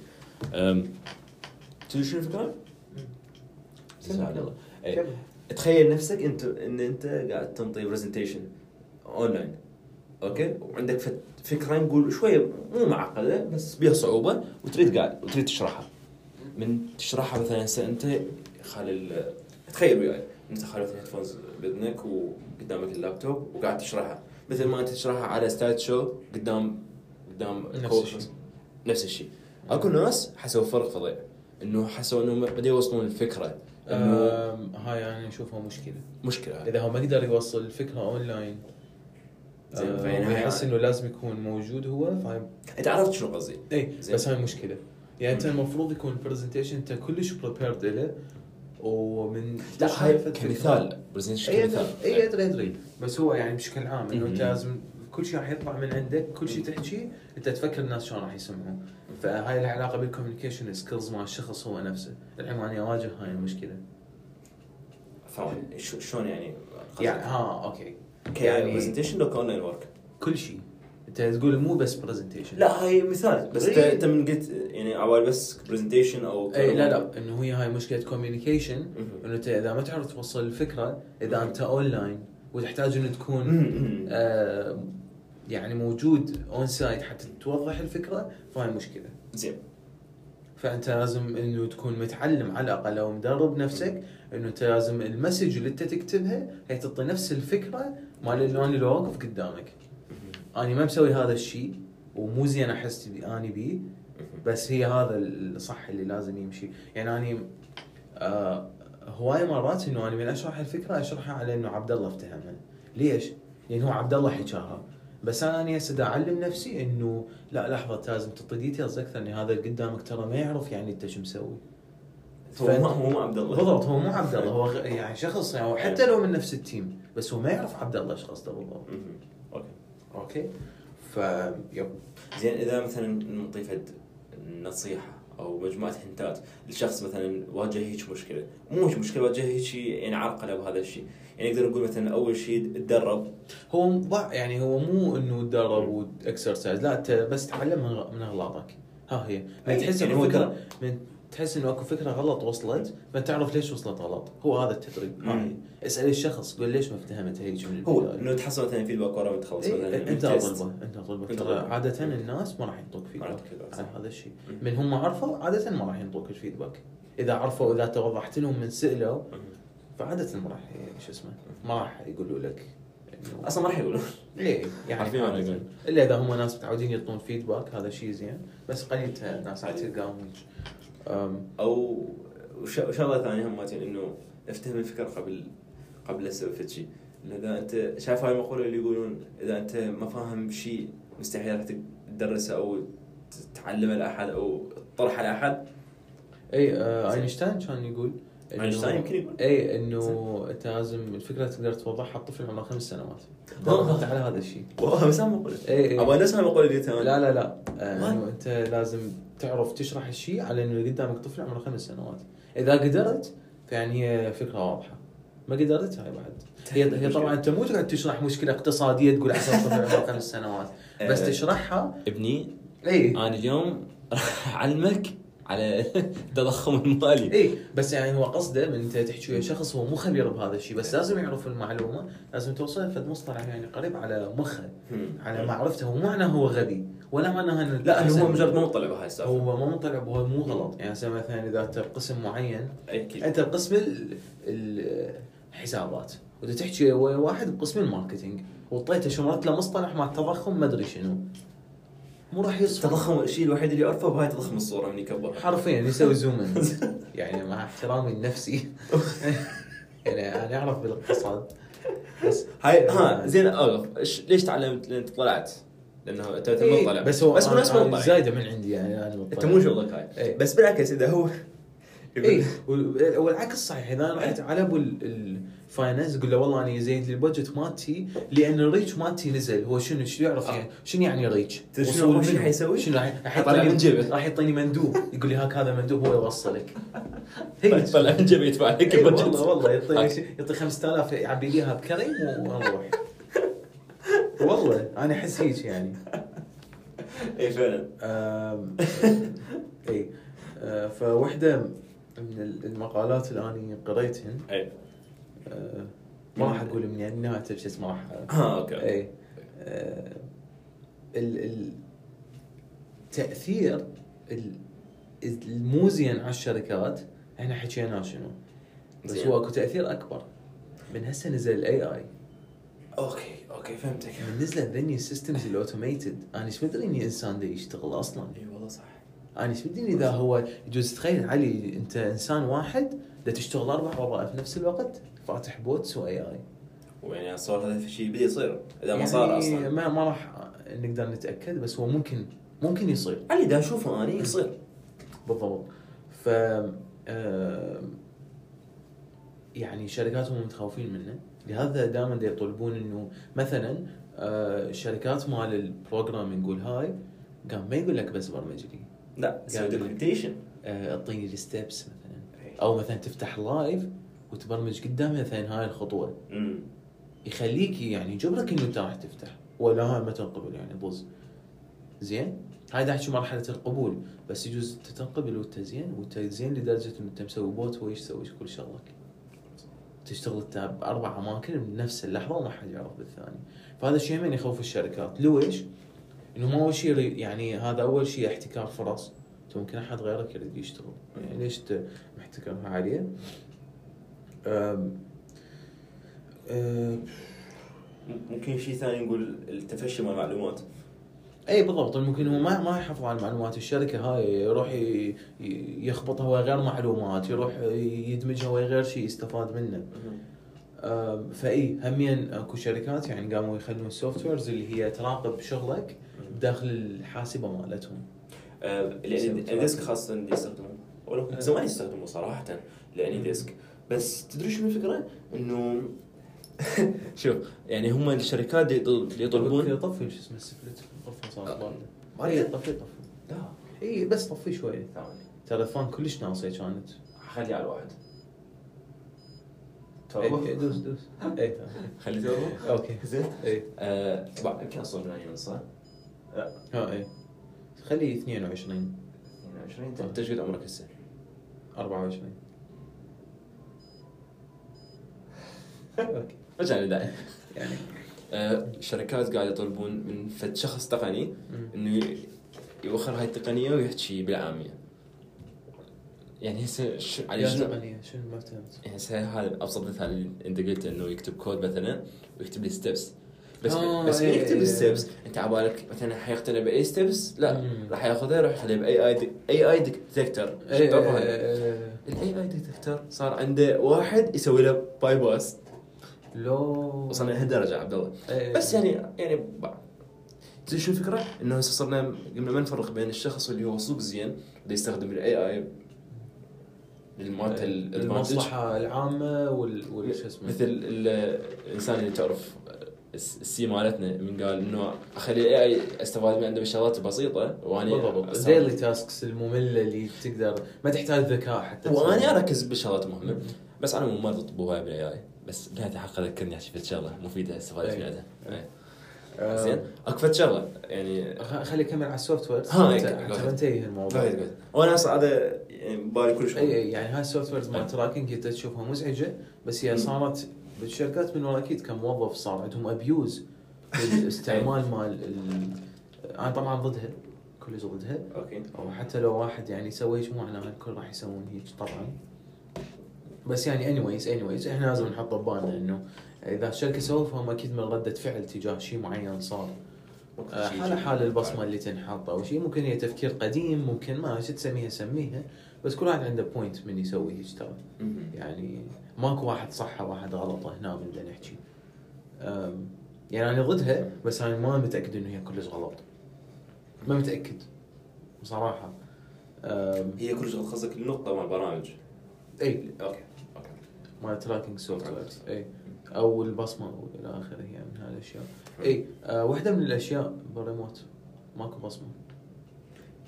تدري شنو الفكرة؟ يلا إيه. تخيل نفسك انت إن أنت قاعد تنطي presentation online okay؟ وعندك فكرة نقول شوية مو معقدة بس بيها صعوبة وتريد قاعد وتريد تشرحها. من تشرحها مثلا هسه أنت خلي ال- تخيل وياي. أنت خلي ال headphones بإذنك وقدامك اللابتوب وقاعد تشرحها. مثل ما انت تشرحها على style شو قدام قدام نفس الشيء. نفس الشيء. أكو ناس حسوا فرق فظيع. إنه حسوا انه بدأوا يوصلون الفكرة. إنه أم، هاي أنا أشوفها مشكلة. مشكلة. إذا هو ما يقدر يوصل الفكرة اونلاين زين، هاي- ويحس إنه لازم يكون موجود هو فهاي أنت عرفت شنو قصدي؟ اي. بس هاي مشكلة. يعني أنت المفروض يكون ال presentation أنت كلش prepared له ومن لا هاي كمثال. presentation اي كمثال؟ اي ادري ادري بس هو يعني بشكل عام إنه انت. لازم كل شيء راح يطلع من عندك كل شيء تحكي أنت تفكر الناس شلون راح يسمعون. فهاي لها علاقة بال communication skills مال الشخص هو نفسه. الحين أنا أواجه هاي المشكلة. شلون يعني؟ يعني ها okay. يعني presentation لو online work كل شيء. انت تقول مو بس presentation لا هاي مثال. بس انت إيه. انت من قلت يعني عوال بس presentation أو اي لا لا إنه هي هاي مشكلة communication. إنه انت إذا ما تعرف توصل الفكرة إذا أنت اونلاين وتحتاج إنه تكون. آه يعني موجود on site حتى توضح الفكرة فهاي مشكلة. زين. فأنت لازم إنه تكون متعلم على الأقل أو مدرب نفسك إنه أنت لازم ال message اللي أنت تكتبها هي تعطي نفس الفكرة مال اللي أنا اللي واقف قدامك. أنا ما مسوي هذا الشيء ومو زين أحس أني بيه بس هي هذا الصح اللي لازم يمشي. يعني أني آه هواي مرات إنه أنا من أشرح الفكرة أشرحها على إنه عبد الله افتهمها ليش؟ لأن هو عبد الله حكاها. بس أنا أني هسه أعلم نفسي إنه لا لحظة لازم تعطي details أكثر ان هذا اللي قدامك ترى ما يعرف يعني أنت شو مسوي. هو ما هو ما عبد الله بالضبط هو مو عبد الله هو يعني شخص يعني حتى لو من نفس ال team بس هو ما يعرف عبد الله إيش قصده بالضبط. okay؟ ف yep. زين إذا مثلا نعطي فد نصيحة أو مجموعة hint ات لشخص مثلا واجه هيك مشكلة. مو هيك مشكلة واجه هيك يعني عرقله بهذا الشيء. يعني نقدر نقول مثلا أول شيء تدرب. هو ضع يعني هو مو إنه تدرب و exercise لا انت بس تعلم من غ- من أغلاطك. ها هي. من أي، تحس يعني هو. من تحس انه أكو فكرة غلط وصلت فانت تعرف ليش وصلت غلط هو هذا التدريب ها مم. هي اسأل الشخص قول ليش ما افتهمت هيك من هو. انه تحصل مثلا فيدباك ورا ما تخلص مثلا إيه أنت. اطلبه أنت اطلبه ترى. عادة الناس ما راح ينطوك فيدباك على. هذا الشيء. من هم عرفوا عادة ما راح ينطوك الفيدباك إذا عرفوا إذا توضحت لهم من سألوا. فعادة ما راح شو اسمه ما راح يقولوا لك أصلا ما راح يقولون إيه يعني ما. يقولون. إلا إذا هم ناس متعودين يعطون فيدباك هذا شيء زين بس قليل ناس تلقاهم أو وش- وشغله ثانية هم إنه افتهم الفكرة قبل قبل لا أسوي فد شيء. إنه إذا أنت شايف هاي المقوله اللي يقولون إذا أنت ما فاهم شيء مستحيل راح تدرسه أو تعلمه لأحد أو تطرحه لأحد. إي آه أينشتاين كان يقول اينشتاين يمكن يقول اي إنه انت لازم الفكرة تقدر توضحها الطفل عمره خمس سنوات. دورت على هذا الشيء. والله بس مقوله اي اي أبغى نفس المقوله اللي لا لا لا. آه، إنه أنت لازم تعرف تشرح الشيء على إنه قدامك طفل عمره خمس سنوات. إذا قدرت فيعني هي فكرة واضحة. ما قدرت هاي بعد. هي هي طبعا أنت مو تقعد تشرح مشكلة اقتصادية تقول عشان طفل عمره خمس سنوات. بس آه. تشرحها. ابني اي أنا اليوم راح أعلمك على التضخم المالي. اي بس يعني هو قصده من إنت تحكي ويا شخص هو مو خبير بهذا الشيء بس لازم يعرف المعلومة لازم توصل فد مصطلح يعني قريب على مخه على معرفته. هو مو معناه هو غبي ولا معناه إنه لا هو مجرد ما مطلع بهاي السالفة. هو ما مطلع وهو مو غلط. يعني هسه مثلا إذا أنت بقسم معين أكيد. أنت بقسم ال- ال- الحسابات وإذا تحكي ويا واحد بقسم ال marketing وطيته شمرت له مصطلح مال التضخم ما أدري شنو. مو راح يصفى. التضخم الشيء الوحيد اللي اعرفه بهاي تضخم الصورة من يكبر حرفيا يسوي zoom in يعني مع احترامي النفسي يعني أنا أعرف بالاقتصاد. بس هاي ها زين أوقف. إيش- ليش تعلمت؟ لأن انت طلعت؟ لأنه أنت إيه، مطلع بس هو بس مطلع زايدة من عندي يعني أنا أنت مطلع. مو شغلك هاي. إيه. بس بالعكس إذا هو اي وال- والعكس صحيح إذا أنا رحت على أبو ال- ال finance أقول له والله أنا لي ال budget مالتي لأن ال reach مالتي نزل هو شنو شو يعرف آه. يعني شنو يعني reach؟ شنو شنو؟ حيسوي؟ شنو راح راح يطلع من جيبه. راح يعطيني مندوب يقول لي هاك هذا مندوب هو يوصلك هيك طلع من جيبه يدفع لك إي ال budget. والله والله يعطي هاي. يعطي 5000 يعبي لي اياها بكريم ونروح والله أنا أحس هيك يعني اي فعلا اي آه، فوحدة من المقالات اللي أنا قريتهن. اي آه، ما راح أقول من يعني نهايه بس ما راح ها okay. اي آه، ال ال تأثير ال- المو زين على الشركات إحنا حكينا شنو؟ بس. هو أكو تأثير أكبر. من هسه نزل ال AI okay okay فهمتك. من نزلت ذني ال systems ال automated. أنا إيش مدري إني إنسان دا يشتغل أصلا. اي والله صح أنا إيش مدري إذا هو يجوز تخيل علي أنت إنسان واحد دا تشتغل أربع وظائف في نفس الوقت فاتح bots و AI ويعني صار هذا الشيء بدا يصير إذا ما صار أصلا. يعني ما ما راح نقدر نتأكد بس هو ممكن ممكن يصير. علي دا أشوفه أنا يصير. بالضبط. ف يعني الشركات هم متخوفين منه. لهذا دائما يطلبون إنه مثلا آه، الشركات مال ال programming والهاي قام ما يقول لك بس برمج لي لا تسوي documentation آه، اعطيني ال steps مثلا. أو مثلا تفتح live وتبرمج قدام مثلا هاي الخطوة. امم يخليك يعني يجبرك إنه أنت راح تفتح. ولا هاي ما تنقبل يعني pause. زين؟ هاي احكي مرحلة القبول. بس يجوز انت تنقبل وأنت زين وأنت زين لدرجة إنه أنت مسوي بوت هو يسوي كل شغلك. تشتغل انت بأربع أماكن بنفس اللحظة وما حد يعرف بالثاني. فهذا الشيء من يخوف الشركات. ليش؟ إنه ما أول شيء يعني هذا أول شيء احتكار فرص. أنت ممكن أحد غيرك يريد يشتغل. يعني ليش محتكرها عاليه؟ أم أم ممكن شيء ثاني نقول التفشي مال المعلومات. إي بالضبط. ممكن هو ما ما يحافظ على المعلومات. الشركة هاي يروح يخبطها ويا غير معلومات يروح يدمجها ويا غير شيء يستفاد منه. فإي همين اكو شركات يعني قاموا يخلون ال softwares اللي هي تراقب شغلك داخل الحاسبة مالتهم. آه، لأن ال desk خاصة اللي يستخدموه ولو آه. زمان يستخدموه صراحة لأني desk. بس تدري شنو الفكرة؟ إنه شوف يعني هم الشركات اللي يطل- اللي يطلبون طفي شو اسمه السفلت الغرفه صارت آه. ما اي. طفي طفي لا اي بس طفي شوي. ثواني. ترى الفان كلش ناصيه كانت. خلي على الواحد. إي، دوس دوس. اي تمام. خلي توربو أوكي. زين. اي آه، بعد يمكن أصلا من صح؟ ها اي خليه 22 22 انت انت إيش قد عمرك هسه؟ 24 أوكي. ما كان داعي يعني. آه، الشركات قاعد يطلبون من فد شخص تقني. إنه يوخر هاي التقنية ويحكي بالعامية. يعني هسه ش- على يا شنو ما فهمت يعني هسه هذا ابسط مثال اللي انت قلت إنه يكتب كود مثلا ويكتب لي steps بس آه، بس من إيه، يكتب إيه. ال steps أنت على بالك مثلا حيقتنع بأي ستبس لا. راح ياخذها يروح يخليها بأي أي اي إيه،؟ إيه، ال AI detector صار عنده واحد يسوي له bypass لو وصلنا لهالدرجة عبد الله إيه. بس يعني يعني تدري شو الفكرة؟ إنه هسه صرنا قمنا ما نفرق بين الشخص اللي هو صدق زين اللي يستخدم ال AI المصلحة العامة وال وال شو اسمه؟ مثل ال- الإنسان اللي تعرف الس- ال CEO مالتنا من قال إنه أخلي ال AI استفاد من عنده بالشغلات البسيطه واني بالضبط. الديلي تاسكس المملة اللي تقدر ما تحتاج ذكاء حتى. واني. أركز بالشغلات المهمه بس أنا مو ما ضد بهواي بال AI بس بنهايه الحلقة ذكرني احكي في شغلة مفيدة أستفاد أي. زين. أكو فد شغلة يعني خلي اكمل على ال software ها،. حتى ننتهي الموضوع. قاعد وأنا أصلا هذا يعني بالي كلش اي يعني هاي ال softwares. مال tracking انت تشوفها مزعجة بس هي. صارت بالشركات من ورا أكيد كموظف صار عندهم abuse الاستعمال مال ال... أنا طبعا ضدها كلش ضدها. أوكي. أو حتى لو واحد يعني يسوي هيك مو معناه الكل راح يسوون هيك طبعا. بس يعني anyways anyways إحنا لازم نحط ببالنا إنه إذا الشركة سووا فهم أكيد من ردة فعل تجاه شيء معين صار. آه، حالة حال البصمة اللي تنحط أو شيء ممكن هي تفكير قديم ممكن ما شو تسميها سميها. بس كل واحد عنده point من يسوي هيك ترى. يعني ماكو واحد صح واحد غلط هنا بدنا نحكي. يعني أنا ضدها بس أنا ما متأكد إنه هي كلش غلط. ما متأكد. بصراحة. هي كلش قصدك النقطة مال البرامج. إي. أوكي أوكي. مال tracking software إي. أو البصمة وإلى آخره يعني من هاي الأشياء اي أه واحدة من الأشياء بالريموت ماكو بصمة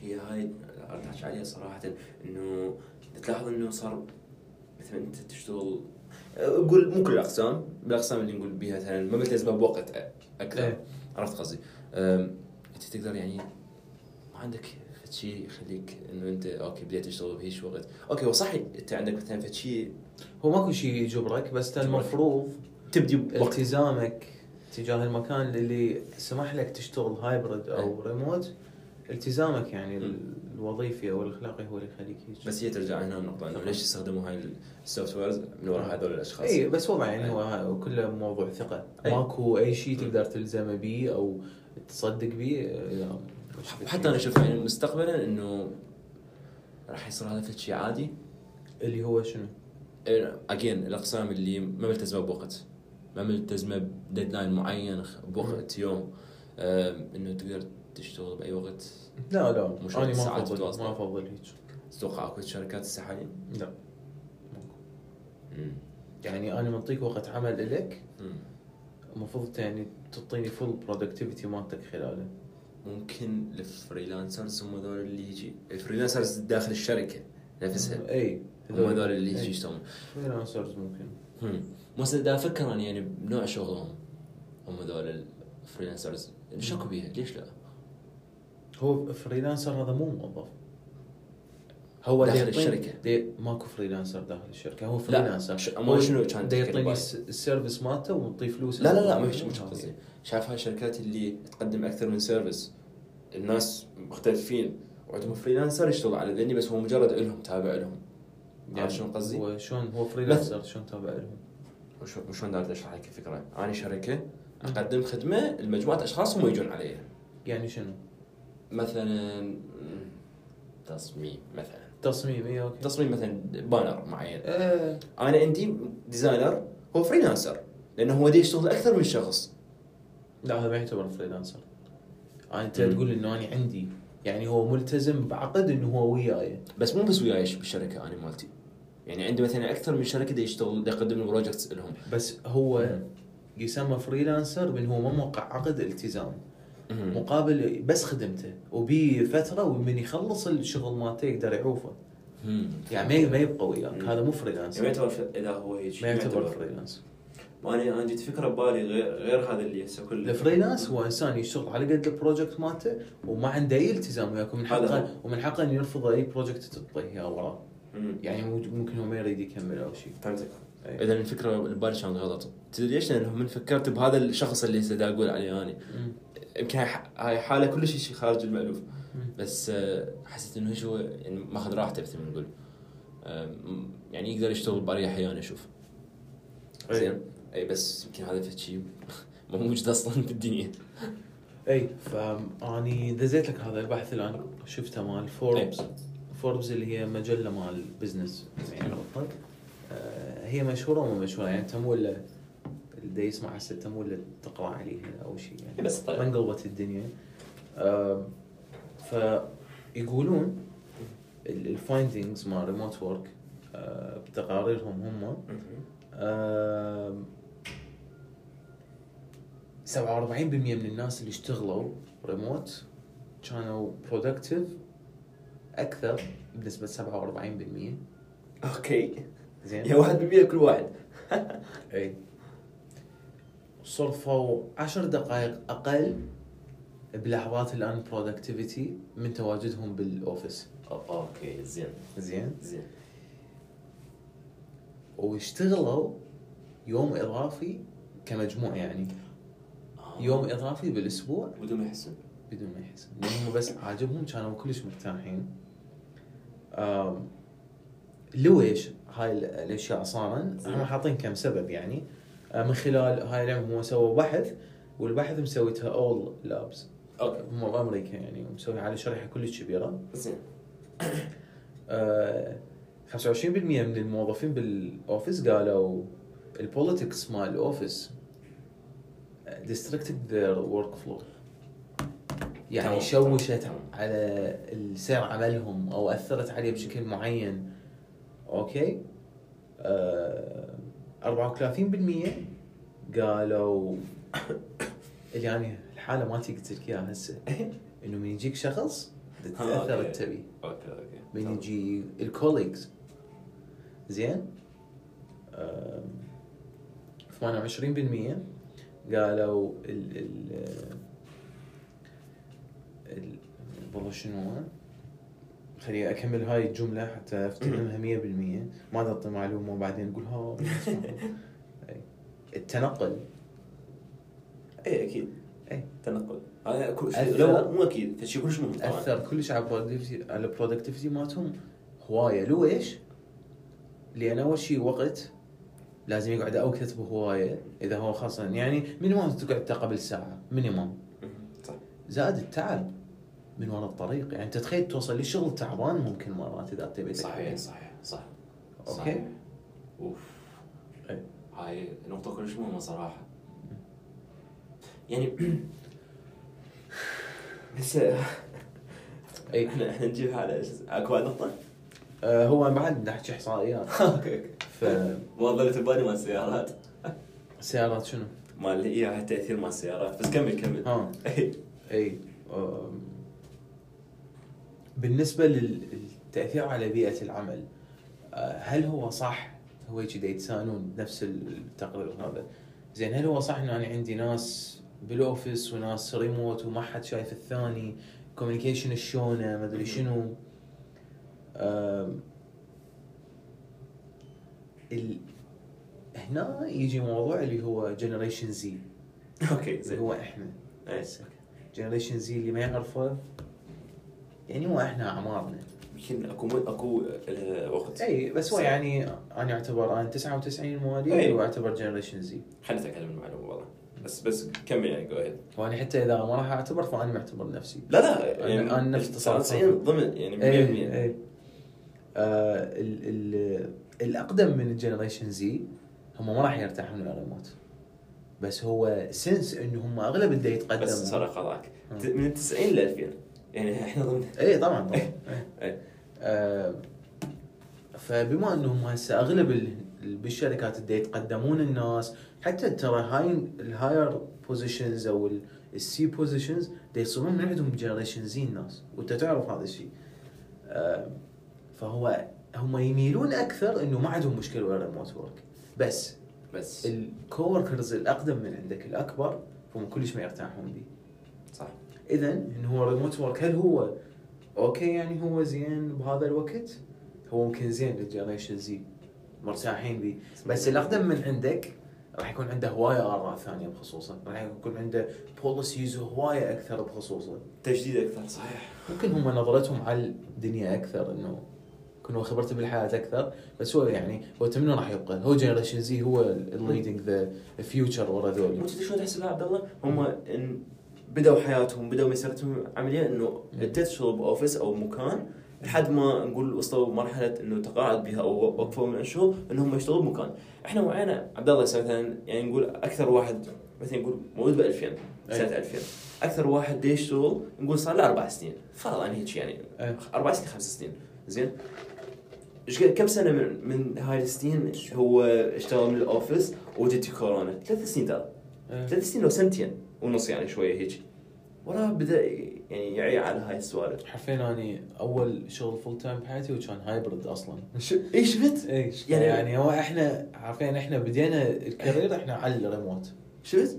هي هاي اريد احكي عليها صراحة إنه تلاحظ إنه صار مثلا أنت تشتغل قول مو كل الأقسام بالاقسام اللي نقول بيها مثلا ما ملتزمه بوقت أكثر إيه. عرفت قصدي؟ أنت تقدر يعني ما عندك شيء يخليك إنه أنت أوكي بديت تشتغل بهيش وقت، أوكي هو صح أنت عندك مثلا شيء هو ماكو شيء يجبرك بس. المفروض تبدي بوقت التزامك تجاه المكان اللي سمح لك تشتغل hybrid أو ريموت التزامك يعني. الوظيفي أو الأخلاقي هو اللي يخليك هيك بس هي ترجع هنا النقطة إنه ليش يستخدموا هاي ال softwares من وراء هذول الأشخاص؟ اي بس وضع يعني أي. هو كله موضوع ثقة أي. ماكو أي شيء تقدر تلزمه به أو تصدق به وحتى أنا أشوف يعني مستقبلا إنه راح يصير هذا شيء عادي اللي هو شنو؟ again الأقسام اللي ما ملتزمة بوقت ما ملتزمه ب deadline معين بوقت يوم. إنه تقدر تشتغل بأي وقت. لا لا. مش أنا ما افضل. ما أفضل هيك. تتوقع أكو شركات هسه حاليا؟ لا. يعني أنا منطيك وقت عمل لك المفروض يعني تعطيني full productivity مالتك خلاله. ممكن ال freelancers هم هذول اللي يجي ال freelancers داخل الشركة نفسها. اي هم هذول اللي يجي يشتغلون. freelancers ممكن. هم. بس دا أفكر أنا يعني بنوع شغلهم هم هذول ال freelancers شكوا بيها؟ ليش لا؟ هو freelancer هذا مو موظف. هو داخل الشركة. دي ماكو freelancer داخل الشركة. هو لا، freelancer ش- هو شنو كان يعطيني ال service مالته ونعطيه فلوس. لا لا لا مش مش قصدي. شايف هاي الشركات اللي تقدم أكثر من service الناس مختلفين. وعندهم freelancer يشتغل على ذني بس هو مجرد لهم تابع لهم. يعني شلون قصدي؟ هو شلون هو freelancer شلون تابع لهم؟ وشلون دا أشرح لك الفكرة؟ أنا شركه اقدم خدمة لمجموعه أشخاص هم يجون عليها. يعني شنو؟ مثلا تصميم مثلا. تصميم اي أوكي. تصميم مثلا banner معين. آه أنا عندي designer هو freelancer لأنه هو دي يشتغل أكثر من شخص. لا هذا ما يعتبر freelancer. أنت. تقول إنه أنا عندي يعني هو ملتزم بعقد إنه هو وياي. بس مو بس وياي بالشركة أنا مالتي. يعني عندي مثلا أكثر من شركة دي يشتغل دي يقدم لي projects لهم. بس هو يسمى فريلانسر بان هو ما موقع عقد التزام. مقابل بس خدمته. وبي فترة ومن يخلص الشغل مالته يقدر يعوفه. يعني ما ما يبقى وياك. هذا مو يعني ما freelancer يعتبر إذا هو هيك ما يعتبر freelance وأنا أنا جت فكرة ببالي غير غير هذا اللي هسه كله. ال freelance هو إنسان يشتغل على قد ال project مالته وما عنده أي التزام وياك. ومن حقه. ومن حقه انه يرفض أي project تعطيه اياه وراه. يعني مو- ممكن هو ما يريد يكمل أو شيء. فهمتك. أي. إذا الفكرة اللي ببالي كانت غلط تدري ليش؟ لأنه من فكرت بهذا الشخص اللي هسه دا أقول عليه أنا. يمكن هاي حالة كل شيء خارج المألوف. بس آه، حسيت إنه هو يعني ماخذ راحته مثل ما نقول. آم، يعني يقدر يشتغل باريحيه أنا أشوف أي. زين؟ اي بس يمكن هذا في شيء مو موجود أصلا بالدنيا اي فاني دزيت لك هذا البحث اللي أنا شفته مال فوربس فوربس اللي هي مجلة مال business يعني بالضبط آه، هي مشهورة ومو مشهورة؟ يعني انت مو الا اللي يسمع هسه تمو ولا تقرأ عليها أو شيء يعني بس طيب. انقلبت الدنيا. آم، فيقولون ال findings مال remote work بتقاريرهم هم. مهم. آم، 47% من الناس اللي اشتغلوا ريموت كانوا productive أكثر بنسبة 47% okay. زين. يا واحد بالمية كل واحد. اي صرفوا عشر دقائق أقل بلحظات ال unproductivity من تواجدهم بال office okay زين. زين. زين. واشتغلوا يوم إضافي كمجموع يعني. آه. يوم إضافي بالأسبوع. بدون ما يحسون بدون ما يحسن بس عاجبهم كانوا كلش مرتاحين. لويش هاي ال- الأشياء صارن؟ هم حاطين كم سبب يعني. آه، من خلال هاي العلم هو سوى بحث والبحث مسويتها اول لابس okay. هم بامريكا يعني ومسوي على شريحة كلش كبيرة. زين. آه، 25% من الموظفين بال office قالوا ال politics مال ال office distracted their work flow يعني شوشت. على سير عملهم أو أثرت عليه بشكل معين. أوكي؟ آه 34% قالوا اللي يعني الحالة ما تقدر تحكي اياها هسه. إنه من يجيك شخص آه، تتاثر أوكي. التبي أوكي أوكي. من. يجي الكوليجز زين؟ آم، 28% قالوا ال ال ال والله شنو؟ خليني أكمل هاي الجملة حتى أفتهمها 100% ما تعطي معلومة وبعدين أقول ها أي. التنقل. اي أكيد. أي. تنقل. هذا كل شيء لا مو أكيد. فشي كلش مهم أثر كلش على ال productivity على ال productivity مالتهم. هواية. ليش؟ لأن أول شيء وقت لازم يقعد أو كتب هواية إذا هو خاصه يعني minimum تقعد قبل ساعه minimum. صح. زائد التعب. من وراء الطريق. يعني انت تخيل توصل لشغل تعبان ممكن مرات إذا تبي صحيح صحيح صح. صحيح. أوف. أي. هاي نقطة كلش مهمة صراحة. يعني هسه اي إحنا إحنا نجيب على اكو نقطة؟ آه هو بعد نحكي إحصائيات. okay okay. والله تباني مال السيارات. فسيارات شنو؟ مال اللي هي التأثير مال السيارات. بس كمل كمل. ها. اي اي آم، بالنسبة للتأثير على بيئة العمل آه، هل هو صح؟ هو كذا يتسانون نفس التقرير هذا. زين هل هو صح إنه أنا عندي ناس بال office وناس ريموت وما حد شايف الثاني؟ communication شلونه؟ ما أدري شنو؟ ال... هنا يجي موضوع اللي هو generation Z okay زين. هو إحنا. إيه. generation Z اللي ما يعرفه يعني هو إحنا أعمارنا. يمكن أكو أكو آه، وقت. إي بس هو. يعني أنا أعتبر أنا 99 مواليد أي. وأعتبر generation Z خليني أتأكد من المعلومة والله. بس بس كمل يعني جو ahead. وأنا حتى إذا ما راح أعتبر فأنا معتبر نفسي. لا لا يعني أنا نفس تصرفاتي. 99 ضمن يعني 100% إي إي. آه ال ال الأقدم من الجنريشن زي هم ما راح يرتاحون على الريموت بس هو سنس انه هم اغلب اللي يتقدموا بس صار قضاك مم. من 90 ل 2000 يعني إحنا ضمن. اي طبعا طبعا. إيه. إيه. إيه. آه، فبما أنهم هسه أغلب ال- ال- بالشركات اللي يتقدمون الناس حتى ترى هاي الهاير بوزيشنز أو السي بوزيشنز يصيرون من عندهم جنريشن زي الناس. وأنت تعرف هذا الشيء. آه، فهو هم يميلون أكثر إنه ما عندهم مشكلة ويا ال remote work بس بس. ال coworkers الأقدم من عندك الأكبر هم كلش ما يرتاحون به صح. اذا إنه هو remote work هل هو okay يعني هو زين بهذا الوقت؟ هو ممكن زين لل generation Z مرتاحين به بس الاقدم من عندك راح يكون عنده هواية آراء ثانية بخصوصه راح يكون عنده policies هوايه أكثر بخصوصه تجديد أكثر صحيح. ممكن هم نظرتهم على الدنيا أكثر إنه يكون هو خبرته بالحياة أكثر. بس هو يعني هو تمنى راح يبقى. هو جنريشن زي هو الليدنج ذا فيوتشر ورا ذول انت تدري شلون تحسبها عبد الله؟ هم بدأوا حياتهم بدأوا مسيرتهم عمليا إنه تشتغل باوفيس أو مكان لحد ما نقول وصلوا مرحلة إنه تقاعد بها أو وقفوا من شهور إنهم يشتغلوا بمكان. إحنا وعينا عبد الله مثلا يعني نقول أكثر واحد مثلا نقول مولود ب 2000 سنه أي. 2000 أكثر واحد يشتغل نقول صار له أربع سنين. فرضا يعني هيك يعني. أربع سنين خمس سنين. زين؟ إيش كم سنة من من هاي السنين هو اشتغل من ال office وجت كورونا؟ ثلاث سنين ترى. ثلاث سنين أو سنتين. ونص يعني شوية هيك. وراه بدأ يعني يعي على هاي السوالف. حرفيا أني أول شغل full time بحياتي وكان hybrid أصلا. اي شفت؟ اي يعني- يعني يعني هو إحنا عارفين إحنا بدينا ال career إحنا على الريموت. شفت؟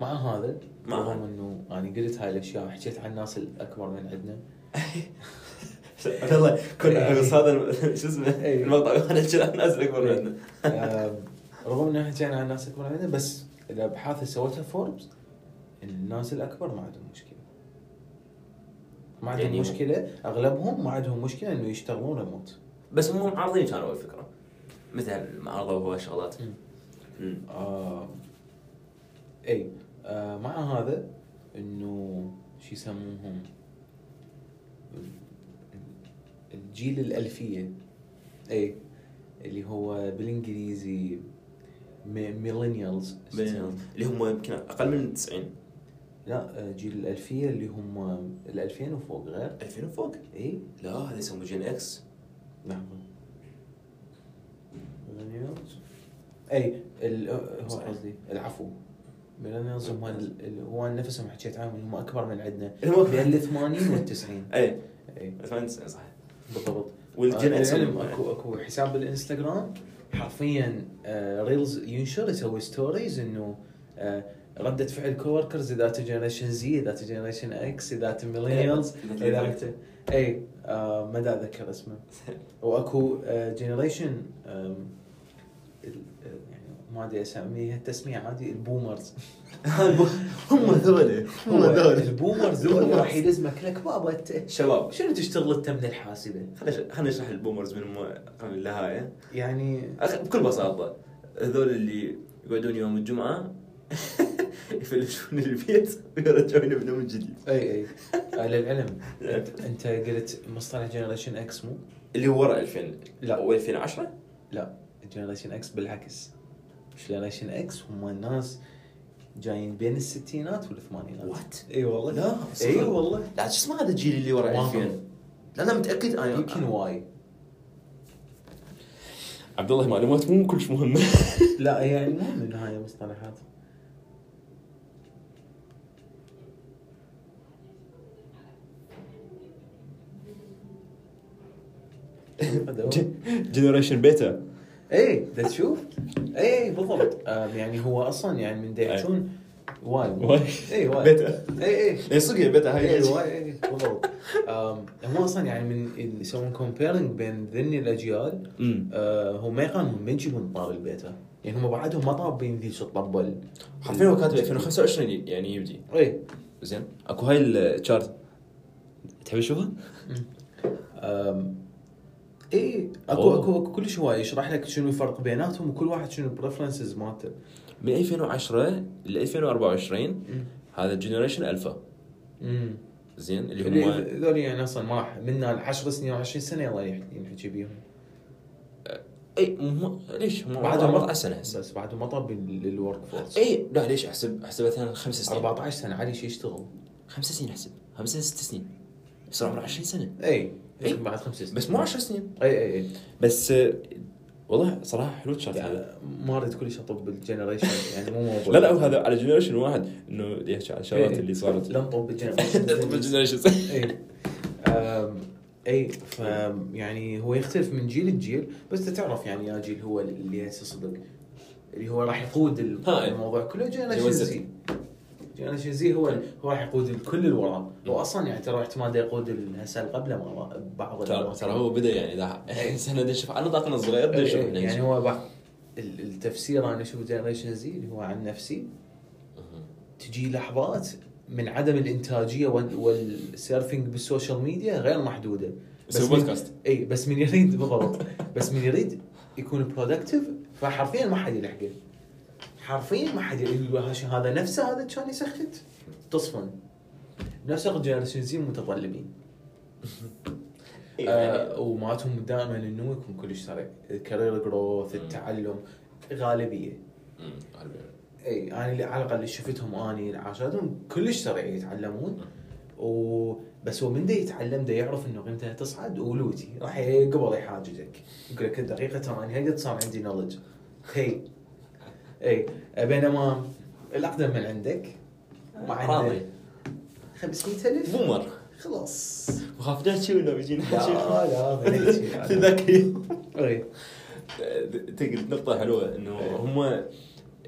مع هذا؟ مع رغم إنه أنا قلت هاي الأشياء حكيت عن الناس الأكبر من عندنا. والله كنا بس هذا شو اسمه؟ إي. المقطع أنا احكي عن الناس الأكبر إي. مننا آم، رغم ان حكينا عن الناس الأكبر من عندنا بس الابحاث اللي سوتها فوربس الناس الأكبر ما عندهم مشكلة. ما عندهم يعني مشكلة أغلبهم ما عندهم مشكلة إنه يشتغلون ريموت. بس هم معارضين كانوا الفكرة مثل معارضه وهو شغلات. مم. مم. آه إي آه مع هذا إنه شو يسموهم؟ الجيل الألفية. إي اللي هو بالإنجليزي millennials. اللي هم يمكن أقل من 90 لا آه، جيل الألفية اللي هم ال2000 وفوق غير. 2000 وفوق؟ اي لا هذا يسموه Gen X. لحظه millennials أي ال- هو صحيح. قصدي. العفو. millennials هم ال- هو نفسهم حكيت عنهم هم أكبر من عندنا. بين ال 80 وال 90 أي. إي. 98 صح بالضبط. وال Gen آه، X العلم أكو أكو حساب بالإنستغرام. حرفيا آه reels ينشر يسوي stories إنه آه ردة فعل coworkers إذا generation Z إذا generation X إذا millennials. إذا اي آه ما دا أتذكر اسمه. وأكو generation يعني ما أدري اسميها التسمية عادي ال boomers. هم ذولي هم هو ذولي. ال boomers ذول راح يلزمك. لك بابا انت شباب. شنو تشتغل أنت من الحاسبة؟ خلينا خلينا نشرح ال boomers من النهاية. يعني بكل بساطة هذول اللي يقعدون يوم الجمعة يفلشون البيت ويرجعون يبنون من جديد. أي أي. آه، للعلم. انت, أنت قلت مصطلح generation X مو؟ اللي هو ورا 2000 لا. أو 2010 لا. generation X بالعكس. generation X هم الناس جايين بين الستينات والثمانينات. what إي والله. لا. إي والله. لا شو اسمه هذا الجيل اللي ورا ما 2000 أعرف. لا أنا متأكد أنا يمكن Y عبد الله معلومات مو كلش مهمة. لا يعني المهم انه هاي مصطلحات. generation beta اي دا تشوف اي بالضبط. آم، يعني هو أصلا يعني من دا يحجون Y. Y. اي Y. beta. اي اي اي صدق بيتا هاي. اي Y اي بالضبط. آم، هم أصلا يعني من يسوون comparing بين ذني الأجيال امم آه، هم ما يقارنون ما يجيبون طار البيتا يعني هم بعدهم ما طابين ذيك الطبة حرفيا هو كاتب 2025 يعني يبدي. اي زين. أكو هاي ال chart تحب تشوفها؟ اي اكو أوه. اكو أكو كلش هواي يشرح لك شنو الفرق بيناتهم وكل واحد شنو ال preferences مالته. من 2010 ل 2024 مم. هذا generation alpha. زين اللي هم ذول يعني أصلا ما راح منا 10 سنين أو 20 سنة يلا ينحكي بيهم. اي مو ليش؟ هم بعدهم 14 سنة هسه. بس بعد ما طب لل workforce اي لا ليش؟ احسب احسب مثلا خمس سنين. 14 سنة علي شو يشتغل. خمس سنين أحسب. خمس سنين ست سنين. يصير عمره 20 سنة. اي إي. بعد خمس سنين. بس مو 10 سنين. اي اي اي بس آه، والله صراحة حلو هذا يعني ما أريد كلش اطب بال generation يعني مو موضوع. لا لا هو هذا على generation واحد إنه يحكي على الشغلات. اللي صارت. لا نطب بال generation اي اي ف يعني هو يختلف من جيل لجيل بس تعرف يعني يا جيل هو اللي هسه صدق اللي هو راح يقود. الموضوع كله. generation generation Z generation Z هو هو راح يقود الكل اللي وراه هو أصلا يعني ترى احتمال يقود هسه قبله ما- بعض ترى. ترى هو بدأ يعني ده. سنه نشوف على نطاقنا الصغير إي، يعني هو بعض التفسير أنا أشوف generation Z اللي هو عن نفسي. تجي لحظات من عدم الإنتاجية وال- وال surfing بال social media غير محدودة. من- بودكاست. اي بس من يريد بالضبط. بس من يريد يكون productive فحرفيا ما حد يلحقه. حرفيا ما حد يقول هذا نفسه هذا كان يسخت تصفن. generation Z متظلمين. آه ومالتهم دائما النمو يكون كلش سريع. ال career growth. التعلم غالبية. إي أنا اللي على الأقل اللي شفتهم أني عاشرتهم كلش سريع يتعلمون. و بس هو من دا يتعلم دا يعرف إنه قيمته تصعد ولوتي. راح قبل يحاججك يقول لك دقيقه ترى أنا هقد صار عندي نولج هي. اي بينما الأقدم من عندك ما عنده راضي 500000 بومر خلاص. وخاف لا تشوي لو بيجينا لا لا في. ذاك اليوم نقطة حلوة إنه. هم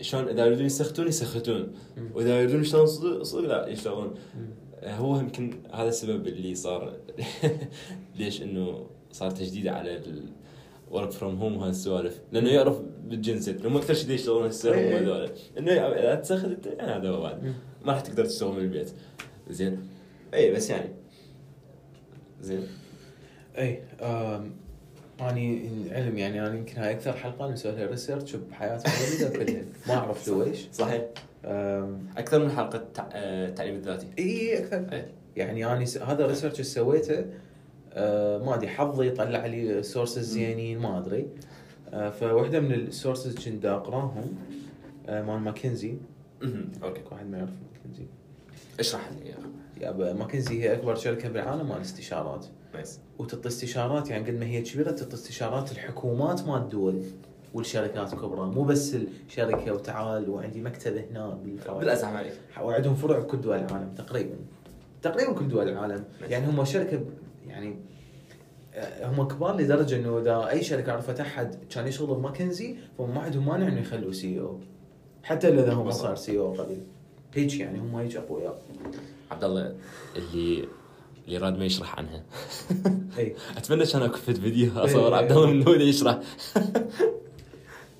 شلون إذا يريدون يسختون يسختون. وإذا يريدون يشتغلون صدق صدق لا يشتغلون. هو يمكن هذا السبب اللي صار ليش إنه صار تجديد على work from home وهذه السوالف. لأنه يعرف بالجنسيت لهم أكثر شيء يشتغلون هسه إيه. هم هذول انه إذا تسخت انت يعني هذا بعد. ما راح تقدر تشتغل من البيت. زين. اي بس يعني. زين. اي اني العلم يعني أنا يمكن هاي أكثر حلقة مسوي لها research بحياتي كلها. ما أعرف لويش صحيح. أكثر من حلقة تع- آه، التعليم الذاتي. اي أكثر. إيه. يعني أنا س... هذا ال research اللي سويته ما أدري حظي طلع لي sources زينين ما أدري. آه فواحده من ال sources كنت أقراهم آه مال ماكنزي. okay. واحد ما يعرف ماكنزي. اشرح لي. يا ماكنزي هي أكبر شركة بالعالم مال استشارات. nice. وتعطي استشارات يعني قد ما هي كبيرة تعطي استشارات الحكومات مال الدول والشركات الكبرى. مو بس الشركة وتعال وعندي مكتب هنا. بالازعم عليك وعندهم فروع بكل دول العالم تقريبا. تقريبا كل دول العالم. يعني هم شركة يعني آه، هم كبار لدرجة إنه إذا أي شركة عرفت أحد كان يشتغل بماكنزي فهم ما عندهم مانع إنه يخلوه CEO حتى لو اذا هو صار سي أو قبل هيك يعني هم هيك أقوياء. عبد الله اللي اللي راد ما يشرح عنها. اي أتمنى كان أكو فيد فيديو أصور إيه. عبد الله من هو اللي يشرح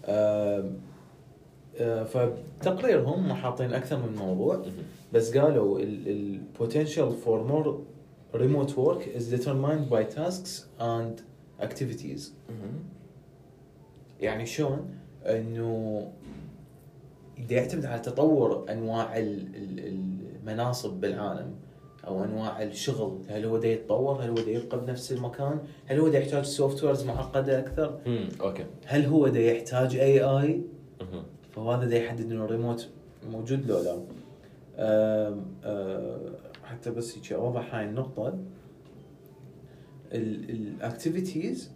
آه، فتقريرهم هم حاطين أكثر من موضوع بس قالوا ال potential for more remote work is determined by tasks and activities. يعني شلون؟ إنه ده يعتمد على تطور أنواع ال- ال- المناصب بالعالم أو أنواع الشغل هل هو ده يتطور؟ هل هو ده يبقى بنفس المكان؟ هل هو ده يحتاج softwares معقدة أكثر؟ امم okay. هل هو ده يحتاج AI. فهذا ده يحدد إنه الريموت موجود لو لا. حتى بس هيك اوضح هاي النقطة. ال activities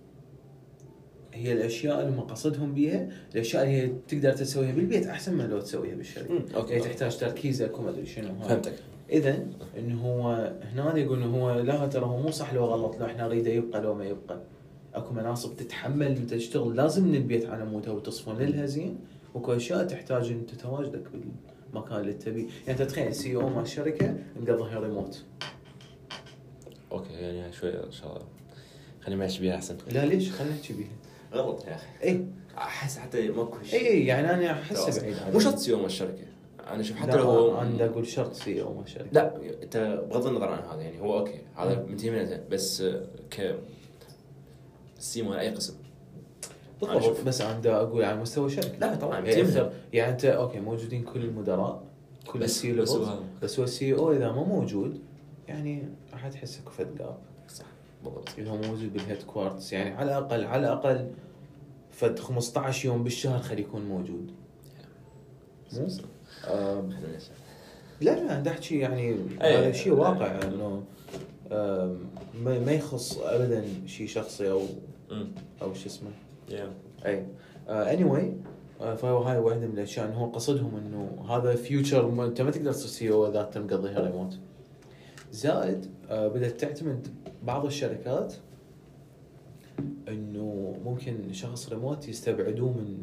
هي الأشياء اللي مقصدهم بيها الأشياء اللي هي تقدر تسويها بالبيت أحسن من لو تسويها بالشركة. مم، okay. هي تحتاج تركيزك وما أدري شنو. فهمتك. اذا انه هو هنا يقول انه هو لا ترى هو مو صح لو غلط لو إحنا نريده يبقى لو ما يبقى. أكو مناصب تتحمل أنت تشتغل لازم من البيت على مود أو تصفون لها زين واكو اشياء تحتاج إن تتواجدك بالمكان اللي تبيه يعني انت تخيل CEO مال الشركة مقضيها ريموت. okay يعني شوي إن شاء الله. خليني ماشي بيها أحسن. لا ليش؟ خلينا نحكي بيها. غلط يا أخي. اي أحس حتى ماكو شيء. اي يعني أنا خلاص. بعيد. مو شرط CEO الشركة. أنا أشوف حتى لو هو أنا أقول شرط CEO مال الشركة. لا أنت بغض النظر عن هذا يعني هو okay هذا منتهي منه بس آه، ك C مال أي قسم. بالضبط. بس أنا دا أقول على مستوى شركة لا طبعا يعني, منه. أكثر- يعني أنت okay موجودين كل المدراء كل بس- ال C بس. بس هو ال CEO إذا ما موجود يعني راح تحس اكو فد gap صح بالضبط إذا موجود بال headquarters يعني على الأقل على الأقل فد 15 يوم بالشهر خلي يكون موجود مو؟ لا لا أنا أحكي يعني أي. هذا شيء واقع إنه ما يخص ابدا شيء شخصي أو. أو شو اسمه. اي anyway فهو هاي واحدة من الاشياء انه هو قصدهم إنه هذا future أنت ما تقدر تصير CEO إذا أنت مقضيها ريموت زائد آه، بدأت تعتمد بعض الشركات إنه ممكن شخص ريموت يستبعدوه من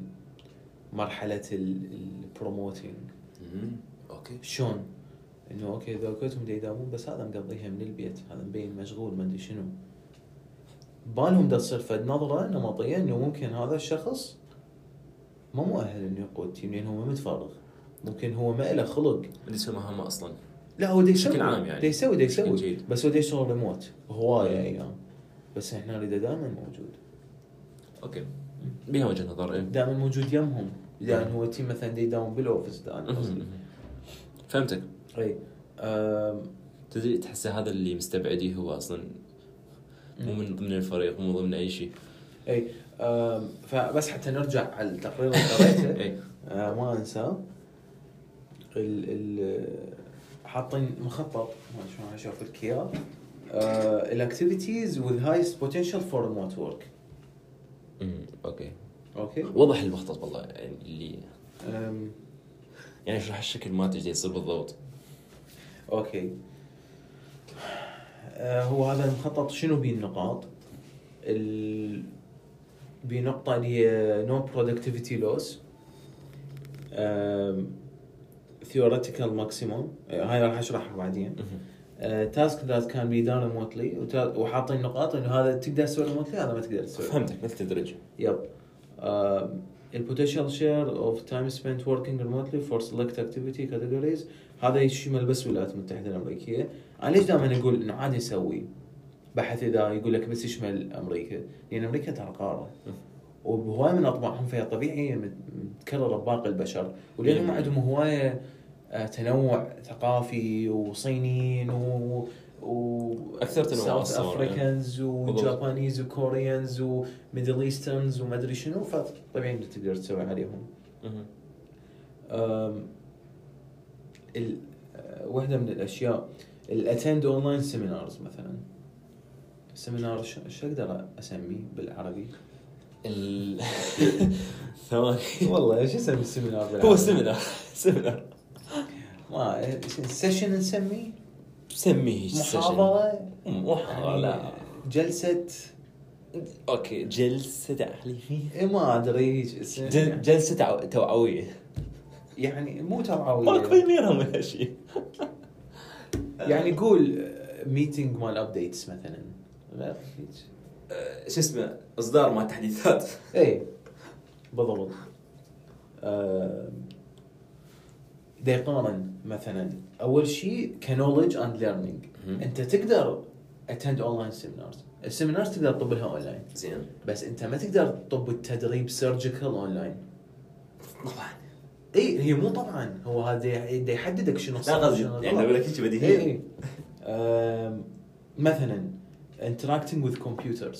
مرحلة ال promoting. okay شلون؟ إنه okay إذا كلهم يداومون بس هذا مقضيها من البيت. هذا مبين مشغول ما أدري شنو. بالهم دا تصير فد نظرة نمطيه إنه ممكن هذا الشخص ما مؤهل إنه يقود team لأن هو متفرغ. ممكن هو ما له خلق. بدي أسوي مهمه أصلا. لا هو يسوي. بشكل عام يعني. يسوي يسوي. جيد. بس هو يشتغل ريموت. هواية أيام بس إحنا نريده دائما موجود. okay. بها وجهة نظر إيه. دائما موجود يمهم. لأن هو team مثلا دا يداوم بال office دا قصدي. أمم. فهمتك. اي تدري تحس هذا اللي مستبعديه هو أصلا مو من ضمن الفريق مو ضمن أي شيء. اي فبس حتى نرجع على التقرير اللي قريته. اي آه، ما انساه ال ال حاطين مخطط ما شلون أشوف لك اياه ال activities highest potential for remote work. أمم، okay. okay. وضح المخطط والله يعني اللي يعني اشرح الشكل مالته إيش يصير بالضبط؟ أوكي. آه، هو هذا المخطط شنو بيه النقاط؟ ال... بيه نقطة اللي هي loss um, theoretical maximum. آه، هاي راح أشرحها بعدين. task that can be done remotely وحاطين نقاط إنه هذا تقدر تسوي remotely هذا ما تقدر تسوي. فهمتك مثل تدرج. yep. ال potential share of time spent working remotely for select activity categories هذا يشمل بس الولايات المتحدة الأمريكية. أنا ليش دائما أقول إنه عادي نسوي بحث إذا يقول لك بس يشمل أمريكا لأن أمريكا ترى قارة وهواي من اطباعهم فيها طبيعي مت- متكررة بباقي البشر ولأنهم مم. عندهم هواية آه، تنوع ثقافي وصينيين و و أكثر تنوع South Africans. و Japanese و Koreans و Middle Easterns وما أدري شنو فطبيعي انت تقدر تسوي عليهم. أه، واحدة من الأشياء ال attend online seminars مثلا. seminar شو أقدر أسميه بالعربي؟ ال ثواني. والله إيش اسمي ال seminar بالعربي؟ هو seminar. seminar. ما session نسميه؟ سميه session. محاضرة؟ محاضرة. لا يعني جلسة؟ okay جلسة تعليمية. إيه ما أدري جلسة توع- توعوية. يعني مو ماكو توعوية غيرها من هالشيء يعني قول meeting مال updates مثلا. آه، شو اسمه إصدار مع تحديثات. اي بالضبط. آه، دا يقارن مثلا. أول شيء knowledge and learning. أنت تقدر attend online seminars ال seminars تقدر تطبلها اونلاين زين. بس أنت ما تقدر تطب التدريب surgical online طبعا. اي هي مو طبعا. هو هذا يحددك شنو لا قصدي يعني. أقول لك هيك اي بديهية اي آم، مثلا interacting with computers.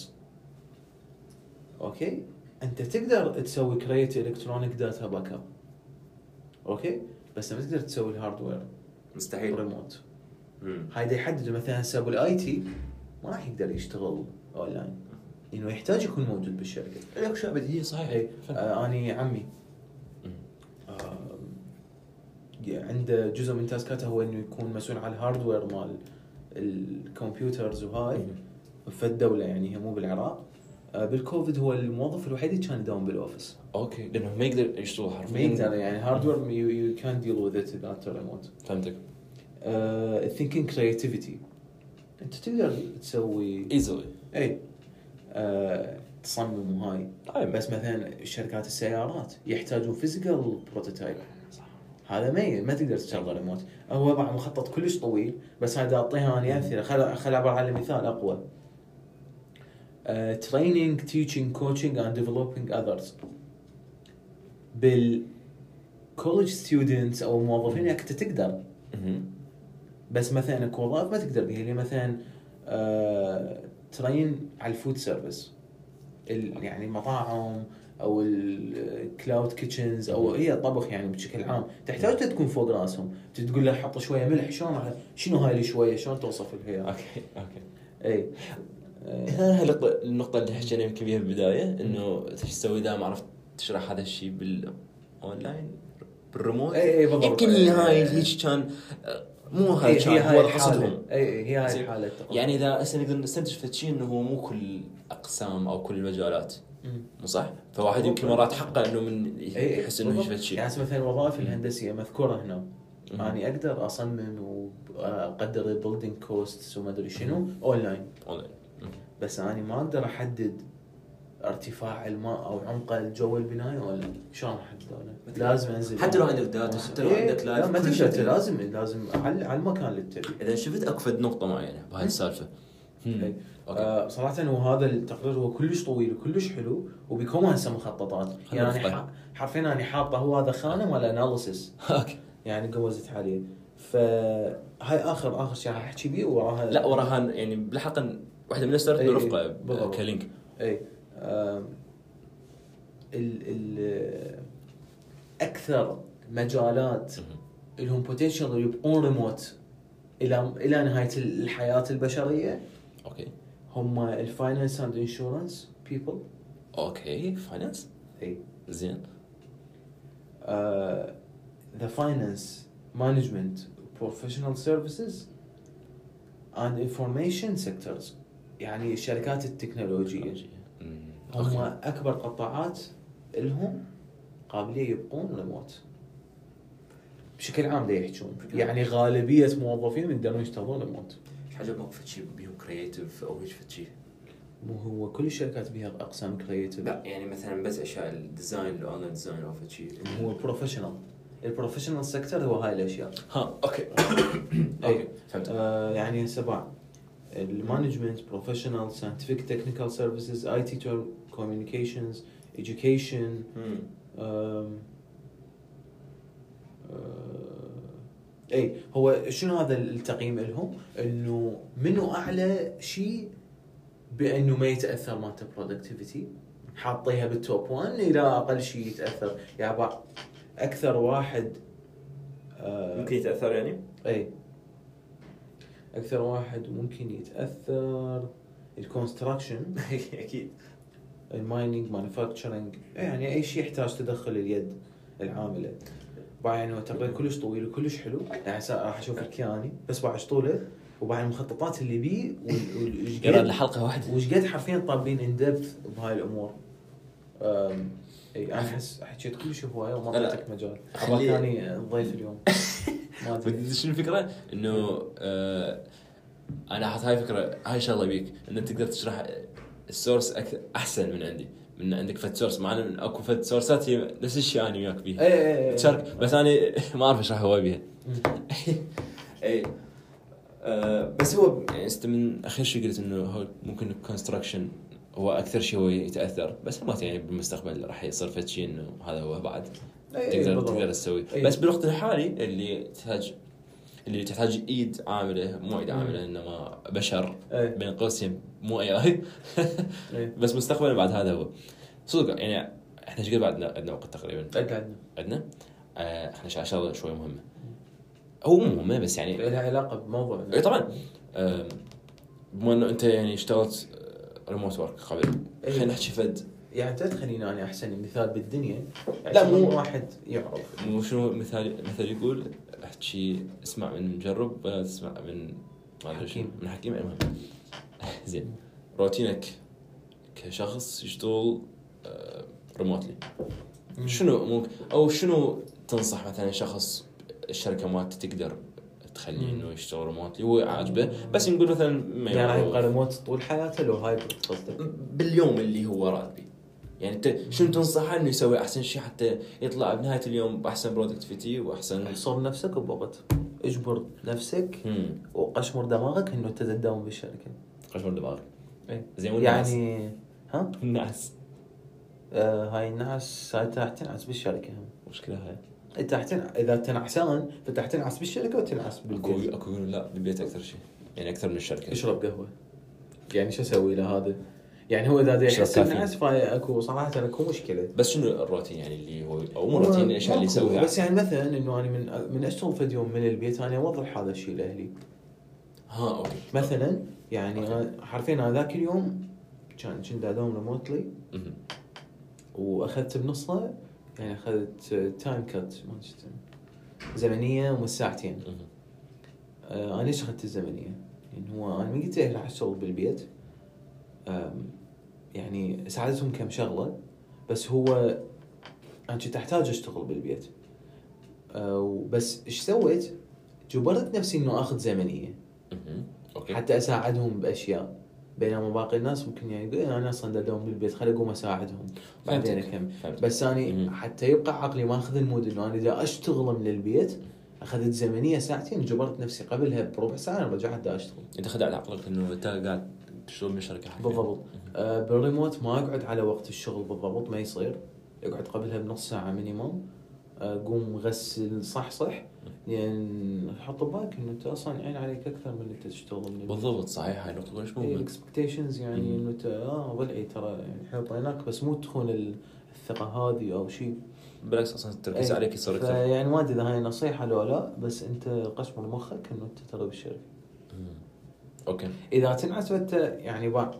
okay؟ أنت تقدر تسوي create electronic data backup. okay؟ بس ما تقدر تسوي ال hardware مستحيل. ريموت. هاي يحدد مثلا سبب ال IT ما راح يقدر يشتغل اونلاين لأنه يحتاج يكون موجود بالشركة. لك أشياء بديهية صحيح. اي آه اني عمي مم. آه، عنده جزء من تاسكاته هو إنه يكون مسؤول على ال hardware مال ال computers وهاي. في الدولة يعني هي مو بالعراق. آه، بالكوفيد هو الموظف الوحيد اللي كان يداوم بال office okay لأنه ما يقدر يشتغل حرفيا ما يقدر يعني هاردوير يو كان ديل وذ ات اذا انت ريموت فهمتك. thinking creativity أنت تقدر تسوي easily إي. آه، تصمم وهاي. طيب. بس مثلا شركات السيارات يحتاجون physical prototype هذا ما ما تقدر تشغله ريموت هو بعد مخطط كلش طويل بس هذا اعطيها أنا امثله خل خل اعبر على مثال أقوى. training teaching coaching and developing others بال college students أو الموظفين انت تقدر. بس مثلا كوظائف ما تقدر بها اللي مثلا آه train على ال food service يعني المطاعم أو ال cloud kitchens أو هي طبخ يعني بشكل عام. تحتاج تكون فوق راسهم. تقول له حط شوية ملح شلون شنو هاي اللي شوية؟ شلون توصف لها اياها okay okay. إي. هنا النقطة النقطة اللي حكينا يمكن بيها بالبداية إنه إيش تسوي إذا ما عرفت تشرح هذا الشيء بال online بال remote؟ إي إي بالضبط. يمكن هي هاي هيك كان مو هاي كان هي هاي هو قصدهم إي هي هاي التقرير. يعني إذا هسه نقدر نستنتج في شيء إنه هو مو كل الاقسام أو كل المجالات. مو صح؟ فواحد يمكن مرات حقه انه من يحس إنه. هيك شيء يعني مثلا الوظائف الهندسية مذكورة هنا. أني أقدر أصمم وأقدر ال building costs وما أدري شنو اونلاين أونلاين. مم. بس أني ما أقدر أحدد ارتفاع الماء أو عمق الجو البنايه ولا شلون أحدد لازم أنزل حتى لو عندك data حتى لو عندك لا live ما تقدر لازم لازم على المكان اللي تبي إذا شفت أكو فد نقطة معينة بهاي السالفة. okay آه صراحة هو هذا التقرير هو كلش طويل وكلش حلو وبيكون هسه مخططات. يعني. ح- حرفيا أنا حاطه هو هذا خانه مال اناليسيس أوكي. يعني قوزت عليه فهاي اخر آخر شيء راح أحكي بيه وراها لا وراها يعني بلحق واحدة من الستارت إي، إي، برفقه بالضبط. كلينك. اي ال ال أكثر مجالات لهم بوتنشل يبقون ريموت إلى إلى نهاية الحياة البشرية. هم ال finance and insurance people okay finance اي زين the finance management professional services and information sectors يعني الشركات التكنولوجية. هم أكبر قطاعات لهم قابلية يبقون ريموت بشكل عام دا يحجون. يعني غالبية موظفين يقدرون يشتغلون ريموت عجبك في شيء creative أو إيش في شيء؟ مو هو كل الشركات بها اقسام creative لا يعني مثلا بس أشياء ال design ال online design أو في شيء هو professional ال professional sector هو هاي الأشياء. ها okay. okay. فهمت. آه يعني سبع ال management professional scientific technical services IT communications education. أه، اي هو شنو هذا التقييم لهم؟ إنه منو أعلى شيء بأنه ما يتأثر مالته productivity حاطيها بال top 1 إلى أقل شيء يتأثر. يعني بعض أكثر واحد أه، ممكن يتأثر يعني؟ اي أكثر واحد ممكن يتأثر ال construction أكيد. ال mining manufacturing يعني أي شيء يحتاج تدخل اليد العاملة. بعدين هو تقريبا كلش طويل وكلش حلو. يعني راح أشوف لك اياه اني بس بعد طوله؟ وبعد المخططات اللي بيه يرى قد- الحلقة واحدة. وش قد حرفيا طابين ان دبث بهاي الأمور. إي أنا احس حكيت كل شيء هواية وما. أعطيتك مجال. خليك اني الضيف اليوم. ما أدري. شنو الفكرة؟ إنه آه أنا حاط هاي فكرة هاي شغلة بيك إنه تقدر تشرح السورس أحسن من عندي. من عندك فد سورس مع إن أكو فد سورسات هي نفس الشيء أنا وياك بيها اي اي اي تشارك. بس أنا ما أعرف اشرح هواي بيها. اي آه بس هو يعني است من أخر شيء قلت إنه هو ممكن الكونستراكشن هو أكثر شيء هو يتأثر بس ما يعني بالمستقبل راح يصير فد شيء إنه هذا هو بعد. إي، إي، تقدر. تقدر تسوي. إي. بس بالوقت الحالي اللي تحتاج اللي تحتاج إيد عاملة مو إيد. عاملة إنما بشر. إي، بين قوسين مو اي اي. بس مستقبلا بعد هذا هو. صدق يعني إحنا إيش قد بعد عندنا وقت تقريبا؟ عندنا عندنا آه إحنا شغله شوي مهمة. هو مو مهمة بس يعني لها علاقة بموضوع. اي طبعا. آم، بما إنه أنت يعني اشتغلت ريموت ورك قبل إي. خلينا نحكي فد. يعني تدخلين أنا أحسن مثال بالدنيا. لا، مو واحد يعرف. مو شنو مثال مثل يقول؟ احكي اسمع من مجرب ولا تسمع من ما حكيم. من حكيم المهم زين. روتينك كشخص يشتغل remotely شنو ممكن أو شنو تنصح مثلا شخص الشركة مالته تقدر تخليه. إنه يشتغل remotely هو عاجبه. بس نقول مثلا ما يعني راح. يبقى ريموت طول حياته لو hybrid قصدك؟ باليوم اللي هو راتبي. يعني انت شنو تنصحه إنه يسوي أحسن شيء حتى يطلع بنهاية اليوم بأحسن productivity وأحسن؟ احصر نفسك بوقت اجبر نفسك امم وقشمر دماغك إنه انت تداوم بالشركة. قشمر دماغ إيه. زين والناس؟ يعني ها؟ الناس آه هاي الناس هاي راح تنعس بالشركة. مشكلة هاي. انت راح تنع... إذا انت نعسان فانت راح تنعس بالشركة وتنعس اكو بالبيت. أكو يقولون لا بالبيت أكثر شيء يعني أكثر من الشركة. اشرب قهوة. يعني شو أسوي له هذا؟ يعني هو إذا يحس. النعس فاكو صراحة أكو مشكلة بس شنو الروتين يعني اللي هو أو مو روتين الأشياء اللي. يسويها بس يعني مثلا إنه أنا من من أشتغل فد يوم من البيت أنا أوضح هذا الشيء لأهلي ها okay مثلا يعني حرفيا أنا ذاك اليوم كان كنت أداوم remotely. وأخذت بنصها يعني أخذت time cut ما زمنية ومن ساعتين مهم. آه أنا ليش أخذت الزمنية؟ لأن هو أنا من قلت له راح أشتغل بالبيت يعني ساعدتهم كم شغلة بس هو أنا كنت احتاج أشتغل بالبيت آه بس إيش سويت؟ جبرت نفسي إنه آخذ زمنية حتى أساعدهم بأشياء بينما باقي الناس ممكن يعني يقول أنا أصلا اداوم بالبيت خلي أقوم أساعدهم بعدين. أكمل. بس اني مم. حتى يبقى عقلي ما أخذ المود إنه أنا إذا اشتغل من البيت أخذت زمنية ساعتين جبرت نفسي قبلها بربع ساعة رجعت دا أشتغل أنت خدعت عقلك إنه أنت قاعد تشتغل من شركه حقيقية. بالضبط آه بالريموت ما أقعد على وقت الشغل بالضبط ما يصير يقعد قبلها بنص ساعة minimum آه، قوم غسل صح صح لأن حط ببالك إنه أنت أصلا عين عليك أكثر من اللي انت تشتغل من. بالضبط صحيح هاي نقطه كلش اي مهمه ال expectations يعني. إنه أنت آه ضلعي ترى يعني إحنا طيناك بس مو تخون ال- الثقة هذه أو شيء بالعكس أصلا التركيز إيه. عليك يصير أكثر فيعني ما أدري إذا هاي نصيحة لو لا بس أنت قشمر مخك إنه أنت ترى بالشركة. okay إذا تنعس فأنت يعني باع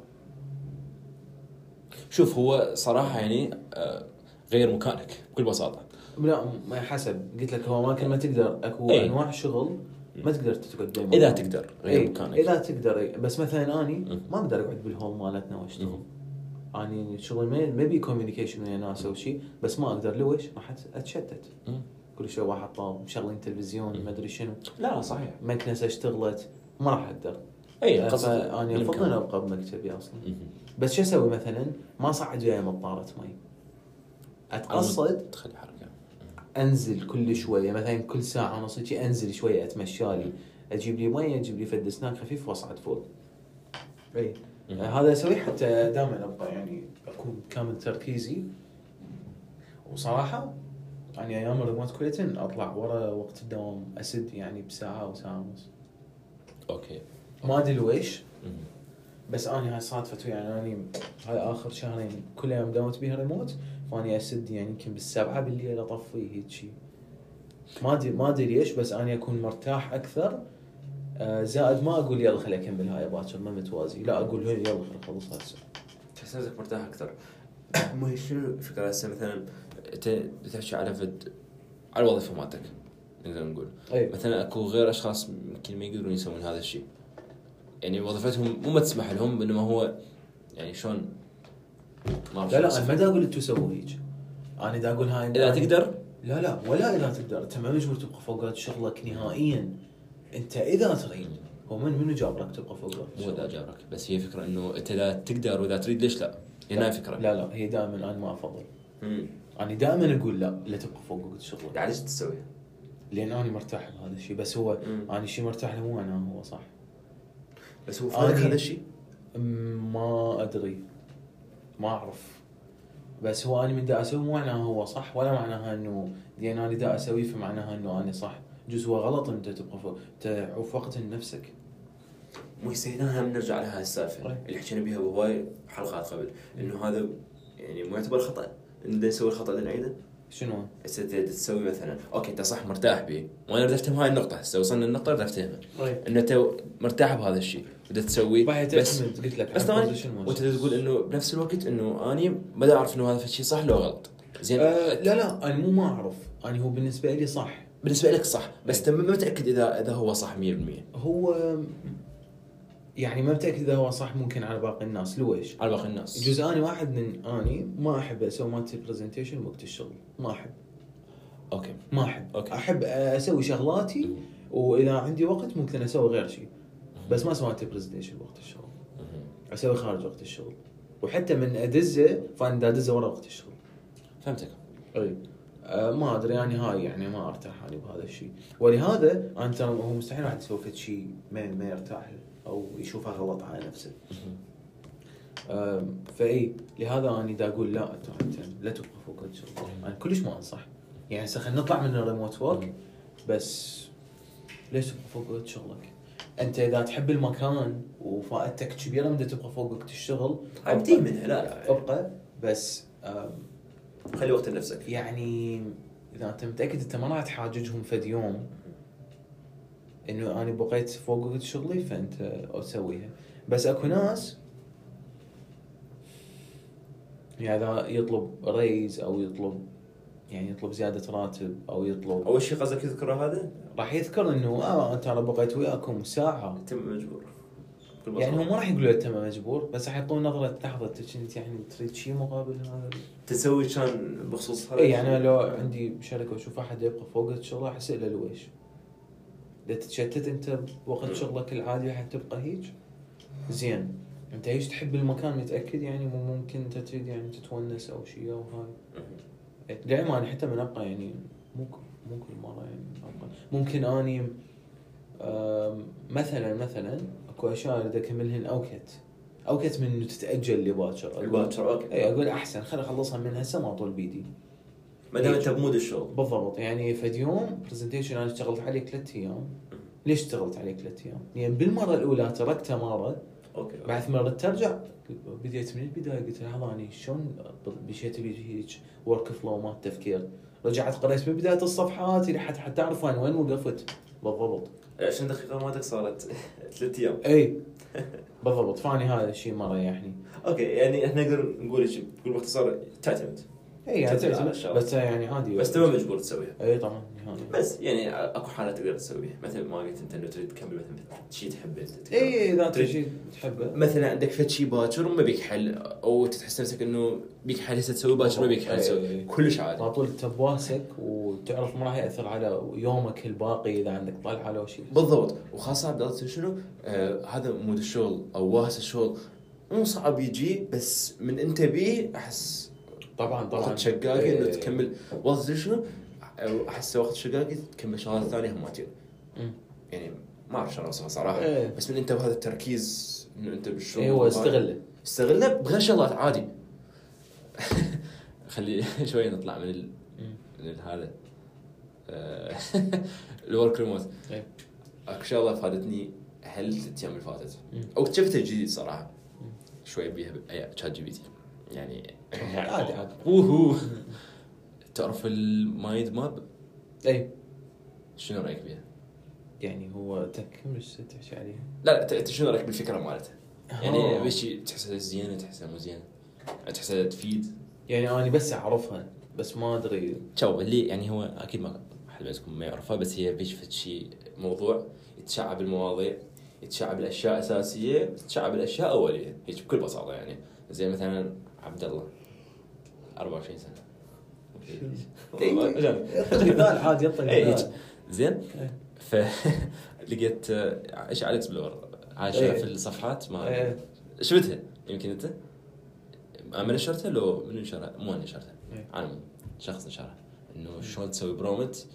شوف هو صراحة يعني آه، غير مكانك بكل بساطة لا ما حسب قلت لك هو أماكن ما تقدر أكو إيه. أنواع شغل ما تقدر دائما إذا تقدر غير إيه. مكانك إذا تقدر إيه. بس مثلا أني. ما أقدر أقعد بالهول مالتنا وأشتغل. أني شغل ما ما بي communication ويا ناس أو شيء بس ما أقدر لويش راح أتشتت. كل شوي واحد طاب مشغلين تلفزيون. ما أدري شنو لا لا صحيح مكنسة اشتغلت ما راح أقدر أي قصدي أنا افضل. أبقى بمكتبي أصلا. بس شو أسوي مثلا؟ ما صعد وياي مطارة مي اتقصد تخلي حركة أنزل كل شوية مثلا كل ساعة ونص أنزل شوية أتمشى لي أجيب لي ميه أجيب لي فد سناك خفيف وأصعد فوق. أي مم. هذا أسويه حتى دائما أبقى يعني أكون كامل تركيزي وصراحة يعني أيام الريموت كويتن أطلع ورا وقت الدوام أسد يعني بساعة أو ساعة ونص. okay ما أدري ليش. بس أني هاي صادفت يعني أني هاي آخر شهرين كل يوم داومت بيها ريموت فأني أسد يعني يمكن بالسبعة بالليل أطفي هيك شيء ما ادري ما أدري ليش بس أني أكون مرتاح أكثر. آه، زائد ما أقول يلا خلي أكمل هاي باكر ما متوازي. لا أقول يلا خلي أخلص هسه تحس نفسك مرتاح أكثر. مو هي شنو الفكرة؟ هسه مثلا انت بتحكي على فد على الوظيفة مالتك نقدر نقول. أي. مثلا أكو غير أشخاص يمكن ما يقدرون يسوون هذا الشيء يعني وظيفتهم مو ما تسمح لهم انما هو يعني شلون؟ ما لا لا أنا ما دا أقول أنتم سووا هيك. أنا دا أقول هاي إذا تقدر؟ لا لا ولا إذا تقدر. أنت ما مجبور تبقى فوقات شغلك نهائيا. أنت إذا تريد هو من منو جابرك تبقى فوقات مو شغلك؟ اذا جابرك بس هي فكرة إنه أنت اذا تقدر وإذا تريد ليش لا؟ هنا فكرة. لا لا هي دائما أنا ما أفضل. امم أنا دائما أقول لا لا تبقى فوق وقت شغلك ليش تسوي؟ لأن أنا مرتاح بهذا الشيء بس هو مم. أنا شيء مرتاح له مو معناه هو صح. بس هو فادك هذا الشيء؟ ما أدري. ما أعرف. بس هو أنا من دا أسوي مو معناها هو صح ولا معناها إنه لأن أنا دا اسويه فمعناها إنه أنا صح. جزء هو غلط انت تبقى تعوف وقت لنفسك. مو هنا هم نرجع لها السالفة طيب. اللي حكينا بها بهواي حلقات قبل إنه هذا يعني مو يعتبر خطأ. إنه نسوي الخطأ ده نعيده؟ شنو؟ هسه تسوي مثلا okay أنت صح مرتاح به وأنا اريد افتهم هاي النقطة. هسه وصلنا للنقطة اريد افتهمها طيب. إنه انت مرتاح بهذا الشيء. تسويه بعد بس قلت لك بس وأنت. تقول إنه بنفس الوقت إنه اني ما اعرف إنه هذا الشيء صح لو غلط. زين. آه لا لا أنا مو ما أعرف. أنا هو بالنسبة لي صح. بالنسبة لك صح. بس انت أي. ما متأكد اذا إذا هو صح 100% هو يعني ما متأكد إذا هو صح ممكن على باقي الناس. لويش؟ على باقي الناس. جزء اني واحد من أني ما أحب أسوي مالتي presentation وقت الشغل. ما أحب. okay. ما أحب. okay. أحب أسوي شغلاتي وإذا عندي وقت ممكن أسوي غير شيء بس ما مالتي presentation وقت الشغل. أسوي خارج وقت الشغل. وحتى من ادزه فأنا ادزه ورا وقت الشغل. فهمتك. أي. آه ما أدري يعني هاي يعني ما أرتاح اني بهذا الشيء. ولهذا أنا ترى هو مستحيل واحد يسوي فد شيء ما ما يرتاح له أو يشوفه غلط على نفسه. آم، فإي لهذا أنا دا أقول لا انت لا تبقى فوق وقت شغلك أنا كلش ما أنصح. يعني هسه خلينا نطلع من الريموت ورك بس ليش فوق وقت شغلك؟ أنت إذا تحب المكان وفائدتك كبيرة من تبقى فوق وقت الشغل هاي بتيجي منها لا لا أبقى بس خلي وقت لنفسك. يعني إذا أنت متأكد أنت ما راح تحاججهم فد يوم إنه أنا بقيت فوق وقت شغلي فانت اسويها بس أكو ناس يعني إذا يطلب ريز أو يطلب يعني يطلب زيادة راتب أو يطلب أول شيء قصدك تذكره هذا؟ راح يذكر إنه آه أنا بقيت وياكم ساعة. انت مجبور. يعني هو بساطة. ما راح يقولوا ما مجبور بس راح يعطون نظرة لحظة أنت يعني تريد شيء مقابل هذا؟ تسوي كان بخصوص هذا؟ اي يعني لو عندي شركه وأشوف أحد يبقى فوق الشغل راح اساله لويش؟ إذا تتشتت أنت بوقت شغلك العادي راح تبقى هيك زين. أنت إيش تحب المكان؟ متأكد يعني مو ممكن أنت تريد يعني تتونس أو شيء أو هاي. دائما أنا حتى من ابقى يعني مو مو كل مرة يعني أبقى. ممكن أني مثلا مثلا أكو أشياء أريد أكملهن اوكت اوكت من إنه تتأجل لباكر الباكر okay. اي أقول أحسن خل أخلصها من هسه ما أطول بيدي. ما دام. أنت ب mood الشغل. بالضبط. يعني فد يوم presentation أنا اشتغلت عليه ثلاث أيام. ليش اشتغلت عليه ثلاث أيام؟ يعني بالمرة الأولى تركته مرة. okay بعد ردت ترجع بديت من البداية قلت لحظه أني شلون مشيت هيك workflow مال التفكير رجعت قريت من بداية الصفحات إلى حتى حتى أعرف وين وين وقفت. بالضبط. 20 دقيقة مالتك صارت ثلاث أيام. إي. بالضبط. فاني هذا الشيء ما ريحني okay يعني إحنا نقدر نقول باختصار تعتمد. إي يعني تعتمد. بس يعني عادي. بس تبى مجبور تسويها. إي طبعا. بس يعني اكو حالات تقدر تسويها. مثل ما قلت انت انه تريد تكمل مثلا شيء تحبه انت اي إذا انت تريد- شيء تحبه. مثلا عندك فد شيء باكر وما بيك حل أو تحس نفسك إنه بيك حل هسه تسوي باكر ما بيك حل. تسوي. كلش عادي. على طول انت بواسك وتعرف ما راح يأثر على يومك الباقي إذا عندك طلعة لو شيء بالضبط. وخاصة بدأت شنو؟ آه هذا مود الشغل أو واهس الشغل. مو صعب يجي بس من أنت بيه أحس طبعا طبعا. شقاقي إنه إيه. تكمل. تدري شنو؟ أحس وقت شقاقي تكمل شغلات ثانية هم ما تجي مم. يعني ما أعرف شلون أوصفها صراحة. إيه. بس من أنت بهذا التركيز إنه أنت بالشغل اي هو استغله. استغله بغير شغلات عادي. خلي شوي نطلع من ال... من هذا. آه، ال work remote. إيه. أكو شغلة فادتني هل أيام اللي فاتت. أو اكتشفتها جديد صراحة. شوي بيها ChatGPT. يعني عادي عادي. تعرف ال mind map اي شنو رأيك بيها؟ يعني هو تكمل إيش تحكي عليه؟ لا لا انت شنو رأيك بالفكرة مالتها؟ يعني آه. بشي تحسها زينة تحسها مو زينة تحسها تفيد يعني أنا بس أعرفها بس ما أدري شوف اللي يعني هو أكيد ما حد منكم ما يعرفها بس هي بيش شيء موضوع يتشعب المواضيع يتشعب الأشياء أساسية يتشعب الأشياء أولية هيك بكل بساطة يعني زي مثلا عبد الله 24 سنة يعطي مثال عادي مثال زين. إيه. فلقيت إيش على اكسبلور عايشه إيه. في الصفحات ما إيه. شفتها يمكن أنت؟ أنا نشرتها؟ لو من نشرها؟ مو أنا نشرتها. إيه. أنا شخص نشرها. إنه شلون تسوي برومت؟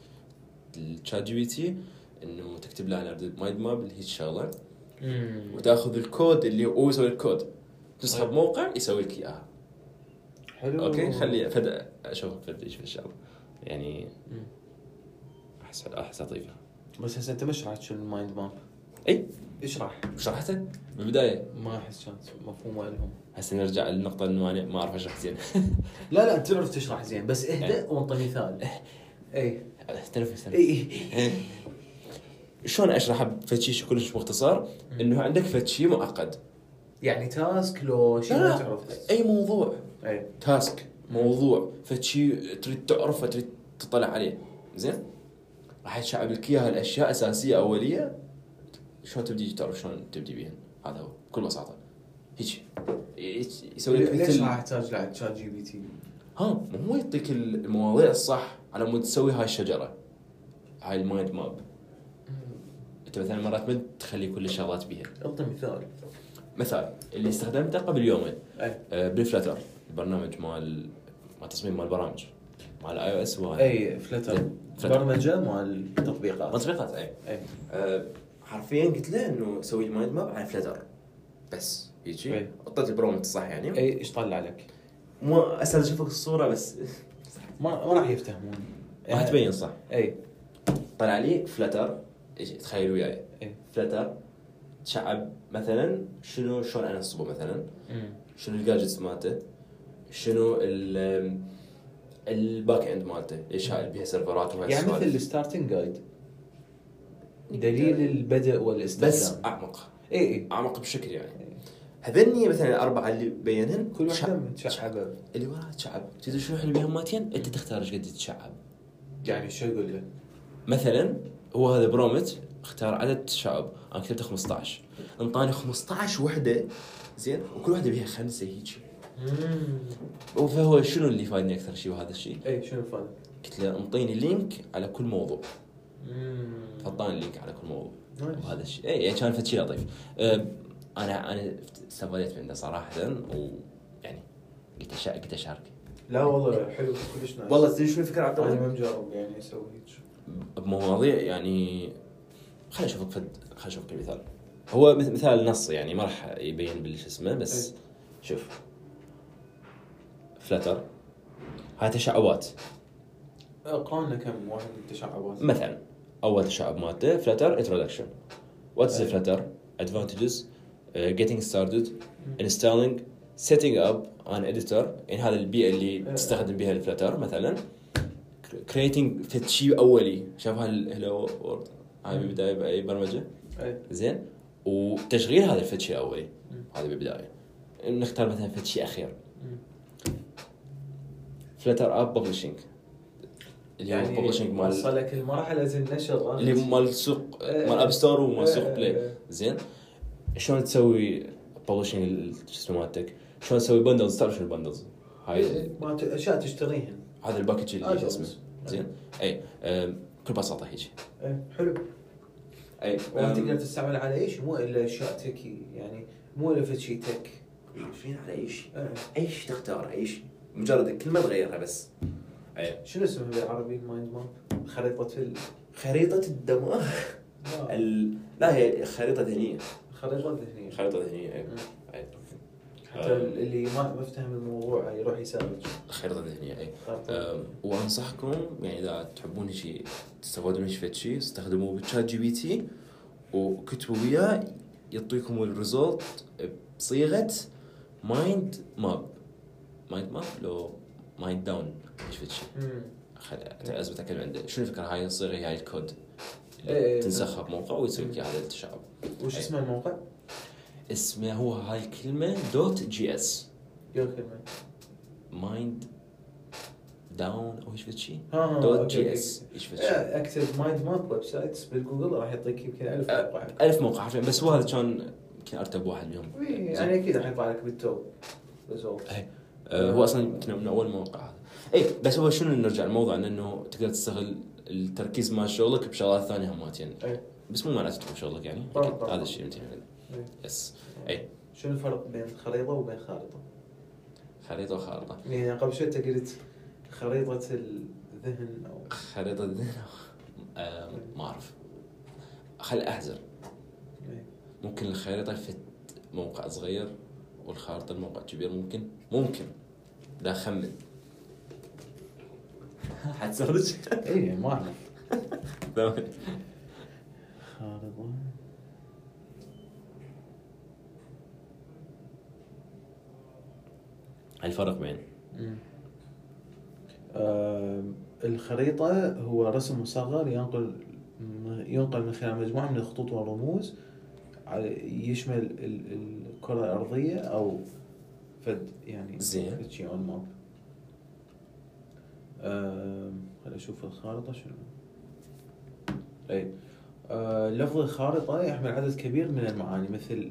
الشات جي بي تي إنه تكتب له على مايند ماب اللي هي الشغله. وتأخذ الكود اللي هو يسوي الكود. تسحب طيب. موقع يسوي لك إياها. حلو. okay خلي فد أشوف فد إيش في الشغله يعني مم. احس أحس لطيفة. بس هسه أنت ما شرحت شو ال mind map؟ أي؟ اشرح شرحتها من البداية؟ ما أحس كانت مفهومه لهم هسه نرجع للنقطة إنه أنا ما أعرف أشرح زين. لا لا تعرف تشرح زين بس إيه. اهدأ وانطي مثال. اي تنفس اي شلون اشرحها بفد شيء كلش مختصر إنه عندك فد شيء معقد. يعني task لو شيء ما. تعرف. أي موضوع. اي task موضوع فد شيء تريد تعرفه تريد تطلع عليه. زين؟ راح يشعب لك اياها الاشياء أساسية أولية. شلون تبدي تعرف شلون تبدي بيهن؟ هذا هو بكل بساطة. هيك. يسوي لك ليش راح احتاج لعب ChatGPT؟ ها مو هو يعطيك المواضيع الصح على مود تسوي هاي الشجرة. هاي ال mind map. أنت مثلا مرات ما تخلي كل الشغلات بيها أعطي مثال. مثال اللي استخدمته قبل يومين. اي آه، بال Flutter البرنامج مال مال تصميم مال برامج. مال iOS و أي Flutter Flutter. برمجة مال التطبيقات تطبيقات أي. أي. آه، حرفيا قلت له إنه سوي لي mind map على Flutter بس يجي. حطيت ال prompt الصح يعني. أي إيش طلع لك؟ مو اسهل اشوفك الصورة بس. ما ما راح يفتهمون. راح تبين صح. أي. طلع لي Flutter تخيل وياي. أي. Flutter تشعب مثلا شنو شلون أنصبه مثلا. شنو ال gadgets مالته؟ شنو ال الback end مالته؟ إيش هاي بيها سيرفرات وهاي يعني مثل. ال starting guide دليل البدء والاستخدام بس أعمق. اي اي أعمق بشكل يعني. هذني مثلا الأربعة اللي بينهن كل واحدة متشعبه اللي وراها تشعب تدري شنو اللي بيهم مالتين أنت تختار إيش قد تشعب. يعني شو يقول له؟ مثلا هو هذا prompt اختار عدد تشعب أنا كتبت 15 انطاني 15 وحدة. زين. وكل وحده بيها خمسة هيك فهو شنو اللي فايدني أكثر شيء وهذا الشيء؟ اي شنو الفرق؟ قلت له انطيني link على كل موضوع. فاعطاني link على كل موضوع. وهذا الشيء. اي يعني كان فد شيء لطيف. أه، أنا أنا استفادت منه صراحة ويعني قلت أشا- قلت أشارك. لا والله حلو. كلش nice. والله تدري شنو الفكرة عبد أنا الله؟ ما مجرب يعني أسوي هيك بمواضيع يعني خليني أشوفك فد خليني أشوفك مثال هو مث- مثال نص يعني ما راح يبين بالش اسمه بس أي. شوف. Flutter هاي تشعبات. قرانا كم؟ واحد من التشعبات مثلا أول تشعب مالته Flutter introduction what is أي. Flutter advantages getting started. installing. Setting up an editor. يعني هذا البيئة اللي أي. تستخدم بها ال Flutter مثلا. Creating شيء أولي. شاف هال hello world هاي. بالبدايه بأي برمجة؟ اي زين. وتشغيل هذا الفد شيء أولي. مم. هذا بالبدايه نختار مثلا فد شيء اخير. Flutter app publishing اللي هو يعني publishing مال وصلك المرحلة النشر اللي مال السوق إيه. مال App Store ومال سوق إيه. Play زين؟ شلون تسوي publishing شو مالتك؟ شلون تسوي bundles تعرف شنو ال bundles هاي إيه، ما ت- أشياء تشتريهن هذا ال package اللي اسمه. زين؟ اي بكل بساطة هيك. إيه، حلو. اي تقدر تستعمل على اي شيء مو إلا أشياء techy يعني مو إلا شيء tech. على اي شيء إيه. اي شيء تختار؟ اي شيء مجرد كلمة تغيرها بس. شنو اسمها بالعربي ال mind map؟ خريطة ال خريطة الدماغ. لا، ال... لا هي خريطة ذهنية. خريطة ذهنية. اي مم. أي. حتى اللي ما فهم الموضوع يروح ي search خريطة ذهنية اي وأنصحكم يعني إذا تحبون شيء تستفادون من شيء شيء استخدموا ب ChatGPT وكتبوا وياه يعطيكم ال result بصيغة mind map mind map لو mind down إيش في شيء اثبت كلمه عنده شنو الفكرة؟ هاي الصيغه هاي الكود إيه، إيه. تنسخها بموقع ويسوي لك إياه هذا التشعب. وش اسمه الموقع؟ اسمه هو هاي الكلمة dot JS. mind down أو إيش شيء dot J. S. إيش إيه، أكتب mind map websites بال Google راح يعطيك يمكن ألف أه، موقع. ألف موقع حرفيا بس هو هذا كان يمكن أرتب واحد منهم إيه، زين. يعني أكيد راح يطلع لك بال top. result هو أصلا يمكن من أول موقع هذا. اي بس هو شنو نرجع الموضوع؟ إنه تقدر تستغل التركيز مال شغلك بشغلات ثانية هماتين اي بس مو معناته تكون شغلك يعني. هذا الشيء انت. yes اي شنو الفرق بين خريطة وبين خارطة؟ خريطة وخارطة. يعني قبل شوي أنت قلت خريطة الذهن أو خريطة الذهن آه، ما أعرف. خل أحذر. إيه. ممكن الخريطة في موقع صغير والخارطة الموقع كبير ممكن؟ ممكن. لا خمن. حتسرج اي ما اعرف خارطة الفرق بين. آم، الخريطة هو رسم مصغر ينقل ينقل من خلال مجموعة من الخطوط والرموز يشمل ال- الكرة الأرضية أو فد يعني زين. شيء اون ماب خليني أشوف الخارطة شنو. أي آه، لفظ الخارطة يحمل عدد كبير من المعاني مثل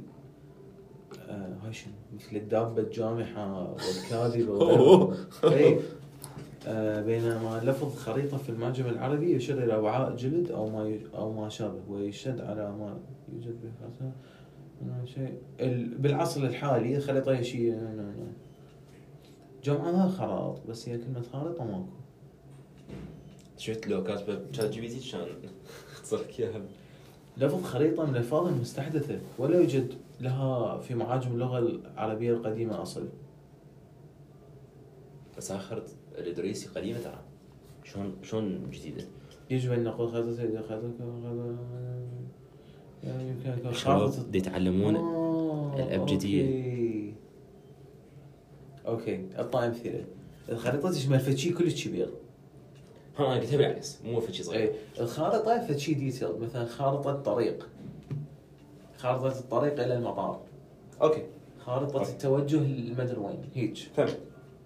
آه، هاي شنو مثل الدابة الجامحة والكاذبة وغيرها. اي آه، بينما لفظ خريطة في المعجم العربي يشير إلى وعاء جلد أو ما أو ما شابه ويشد على ما يوجد به شيء. ال- بالعصر الحالي هي شيء لا- لا- لا. جمعها خراط بس هي كلمة خارطة ماكو. شفت لو كاتبة ChatGPT كان اختصر لك اياها لفظ خريطة من الألفاظ المستحدثة ولا يوجد لها في معاجم اللغة العربية القديمة أصل بس اخر الإدريسي قديمة ترى. شلون شلون جديدة؟ يجب أن نقول خريطة خريطة. الشباب دي يتعلمون آه، الأبجدية. Okay. Okay اعطى امثله الخريطة تشمل فد شيء كلش كبير. ها أنا قلتها بالعكس مو في شيء صغير. اي الخارطة فد شيء detail مثلا خارطة طريق. خارطة الطريق إلى المطار. okay. خارطة okay. التوجه المدري وين؟ هيك فهمت.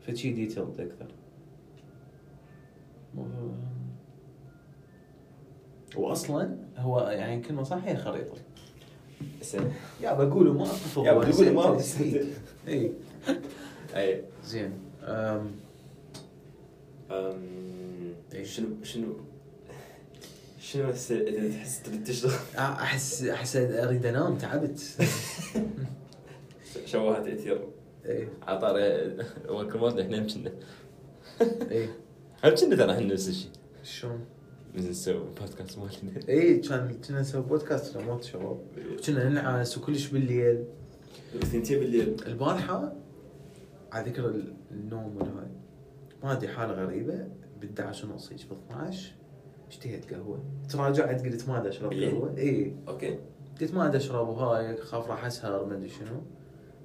فد شيء detail أكثر. واصلا هو يعني كلمة صح هي خريطه يا بقوله ما يا بقوله ما إي. أي. زين. أم، أم،. شنو شنو شنو تحس تبي تشتغل احس أحس أريد أنام تعبت. شوهت اثير إيه عطار اول كلمات إحنا كنا. إيه هم كنا ترى إحنا نفس الشيء. شلون؟ نسوي بودكاست مالنا إيه كان كنا نسوي بودكاست لما شباب كنا ننعس وكلش بالليل. ثنتين بالليل. البارحة على ذكر النوم والهاي ما ادري حالة غريبة. ب 11 ونص هيك ب 12 اشتهيت قهوة. تراجعت قلت ما ادري أشرب بالليل؟ قهوة. اي okay. قلت ما ادري أشرب وهاي خاف راح أسهر ما أدري شنو.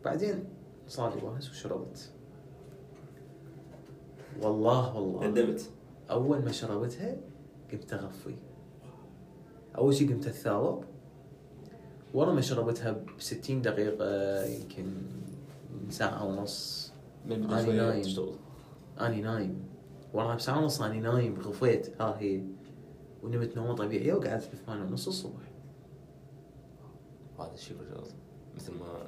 بعدين صار لي واهس وشربت. والله والله. ندمت. أول ما شربتها قمت أغفي. أول شيء قمت أتثاوب. ورا ما شربتها ب 60 دقيقة يمكن ساعة ونص من شوية نايم. تشتغل. أني نايم. وراها بساعة ونص أني نايم غفيت. ها هي. ونمت نومة طبيعية وقعدت بثمانية ونص الصبح. هذا الشيء شغل مثل ما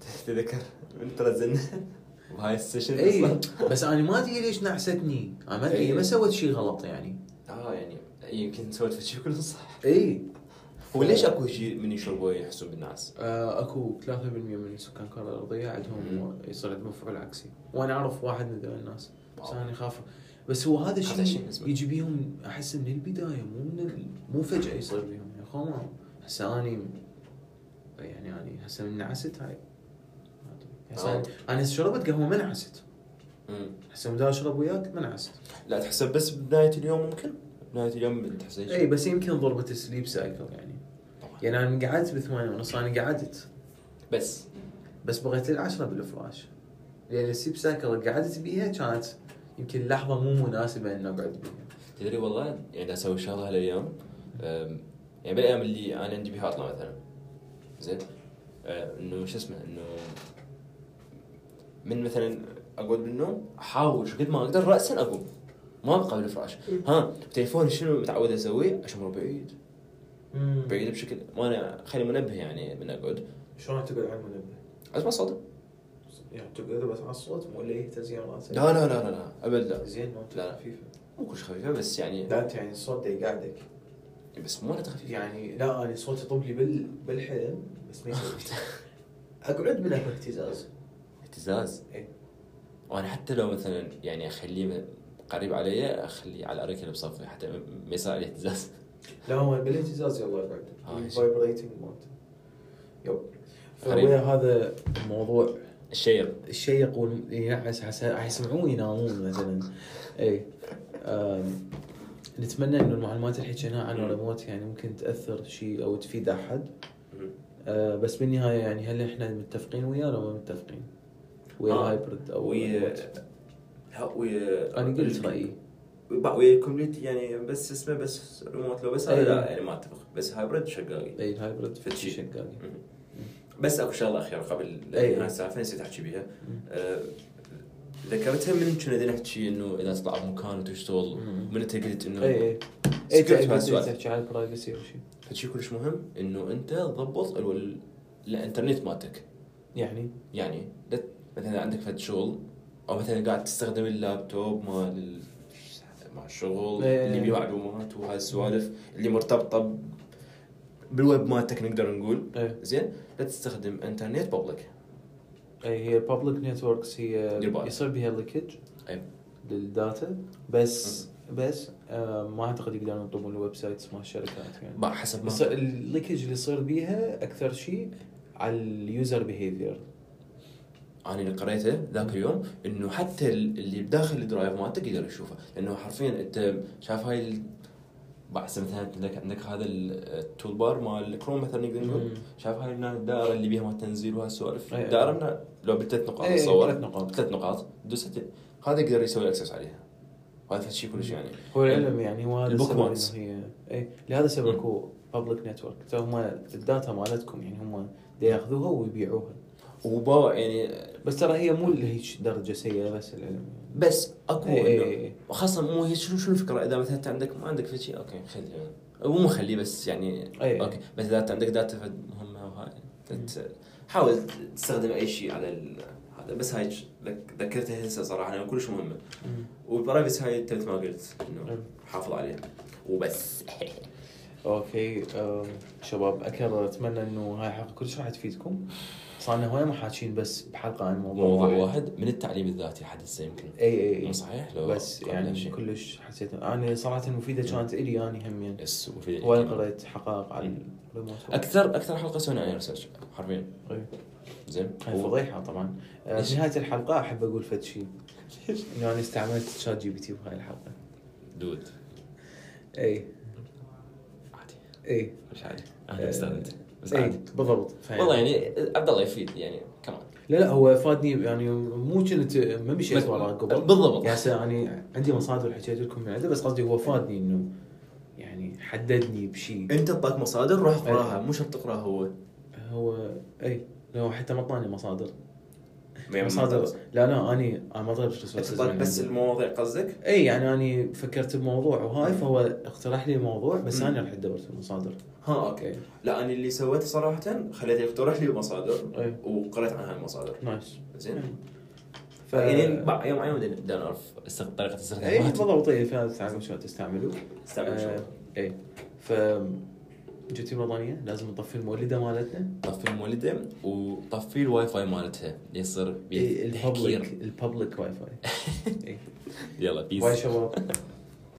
تذكر من ترى زن بهاي ال session اي. بس أنا ما أدري ليش نعستني. أنا ما أدري إي. ما سويت شيء غلط يعني. آه يعني يمكن سويت شيء كله صح إي هو ليش أكو شيء من يشربوا يحسون بالناس؟ آه، أكو 3% من سكان الكره الأرضية عندهم يصير عندهم مفعول عكسي وأنا أعرف واحد من ذول الناس بس. أنا خاف بس هو هذا هذا شيء الشيء. يجي بيهم أحس من البداية مو من ال... مو فجأة يصير بيهم يا اخو ما هسه أني يعني أني هسه من نعست هاي. هسه أنا هسه شربت قهوة ما نعست مم. هسه مدى أشرب وياك ما نعست لا تحسب بس بداية اليوم ممكن؟ بدايه اليوم تحس اي بس يمكن ضربة ال sleep cycle يعني. يعني أنا من قعدت بثمانية ونص أنا قعدت بس. بس بغيت للعشرة بالفراش. لأن ال sleep cycle اللي قعدت بيها كانت يمكن لحظة مو مناسبة ان أقعد بيها. تدري والله يعني أسوي الشغله هالايام يعني بالأيام اللي أنا عندي بيها اطلع مثلا. زين؟ إنه شو اسمه إنه من مثلا أقعد بالنوم أحاول قد ما أقدر راسا أقوم. ما ابقى بالفراش ها تليفوني شنو متعود اسويه اشمره بعيد. بعيد بشكل ما أنا خلي منبه يعني من أقعد. شلون تقعد على المنبه؟ أسمع صوته. يعني تقعد بس على الصوت ولا يهتز يا راسك؟ لا لا لا لا أبد لا. زين ما لا، لا. خفيفة مو كلش خفيفة بس يعني لا أنت يعني الصوت ده يقعدك. بس مو خفيفه يعني لا أنا صوتي يطب لي بال... بالحلم بس ما. أقعد من اكو اهتزاز. اهتزاز؟ إيه. وأنا حتى لو مثلا يعني أخليه قريب علي اخليه على الاريكه اللي بصفي حتى ما يصير عليه اهتزاز لا هو بالإهتزاز يلا آه، الفايبريتنج مالته يب. فويا هذا الموضوع الشيق الشيق والينعس حيسمعون ينامون مثلا. اي نتمنى إنه المعلومات اللي حكيناها عن الريموت يعني ممكن تأثر شيء أو تفيد أحد. آه، بس بالنهاية يعني هل إحنا متفقين وياه ولا ما متفقين؟ ويا ال hybrid أو ويا ويا أنا قلت رايي ويا ال complete يعني بس اسمه بس ريموت لو بس هذا. لا يعني ما اتفق بس hybrid شقاقي اي ال hybrid في فتشي. شقاقي بس اكو شغله اخيره قبل. هاي السالفه نسيت احكي بيها ذكرتها من كنا نحكي انه اذا تطلع بمكان وتشتغل. من انت قلت انه اي اي. تحكي عن ال privacy أو شيء فشي كلش مهم؟ انه انت تضبط ال- ال- الانترنت مالتك يعني يعني لا- مثلا عندك فد شغل. أو مثلا قاعد تستخدم اللابتوب مال ال- مع الشغل إيه. اللي بيه معلومات وهاي السوالف اللي مرتبطة بالويب مالتك نقدر نقول. اي زين؟ لا تستخدم إنترنت public أي هي الببليك نتوركس هي. يصير بها leakage أي. لل data. بس بس آه ما أعتقد يقدرون يطلبون ال websites مال الشركات يعني. ما حسب ما ال leakage اللي يصير بيها أكثر شيء على ال user behavior أنا اللي قريته ذاك اليوم إنه حتى ال- اللي بداخل ال drive مالتك يقدر يشوفه. لأنه حرفيا أنت شايف هاي بعد مثلا عندك عندك هذا ال- ال toolbar مال كروم مثلا نقدر نقول. شايف هاي الدائرة اللي بيها مال التنزيل وهالسوالف أي. الدائرة من لو بثلاث نقاط إيه، تصور ثلاث نقاط. ثلاث نقاط هذا يقدر يسوي access عليها. وهذا شيء كلش يعني. هو العلم يعني هو هذا ال bookmarks. هي اي لهذا السبب. اكو public network هم ال data مالتكم يعني هم ياخذوها ويبيعوها. وبا يعني بس ترى هي مو لهيك درجة سيئة بس العلم يعني. بس أكو إيه، إيه، إنه إيه. خاصة مو هي شنو شنو الفكرة إذا مثلا أنت عندك ما عندك شيء okay خليه مو مخليه بس يعني أي. okay بس إذا أنت عندك data فد مهمة وهاي حاول تستخدم أي شيء على ال- هذا بس هاي ذكرتها هسه صراحة لأنها كلش مهمة مم. وال privacy هاي انت ما قلت إنه. حافظ عليها وبس okay شباب أكرر أتمنى إنه هاي الحلقة كلش راح تفيدكم صار لنا هواي محاكين بس بحلقة عن موضوع, موضوع واحد من التعليم الذاتي حدث يمكن. إي إي إي. صحيح؟ لو بس يعني هالشيء. كلش حسيت أنا صراحة مفيدة كانت إلي يعني هم يعني. yes وفي هواي قريت حقائق عن أكثر أكثر حلقة سوينا عليها research حرفيا. زين. هاي فضيحة طبعا. آه،؟ في نهاية الحلقة أحب أقول فد شيء إنه أنا استعملت ChatGPT بهاي الحلقة. dude. إي. عادي. إي. مش عادي. آه، أنا استانت بس اي عادي. بالضبط. والله يعني عبد الله يفيد يعني كمان لا لا هو فادني يعني مو كنت ما مشيت وراه قبل. بالضبط. يعني يعني عندي مصادر حكيت لكم من عنده بس قصدي هو فادني إنه يعني حددني بشيء أنت اعطاك مصادر روح اقراها مو شرط تقراها هو. هو اي لو حتى ما اعطاني مصادر. مصادر لا لا اني أنا ما طلبت اعطاك بس المواضيع قصدك؟ إي يعني اني فكرت بموضوع وهاي فهو اقترح لي الموضوع بس. أنا رحت دورت المصادر. ها أوكي. لا أنا اللي سويته صراحة خليته يقترح لي مصادر إي. وقريت عن هاي المصادر. نايس. زين. ف... فيعني بعد يوم عيون بدنا نعرف طريقة إي بالضبط اي فيها تتعلم شلون تستعمله استعمل شو؟ آه، إي. ف جتي الوطنيه لازم نطفي المولدة مالتنا. طفي المولدة وطفي الواي فاي مالتها. يصير إيه، الببليك الببليك واي فاي. يلا بيس باي شباب.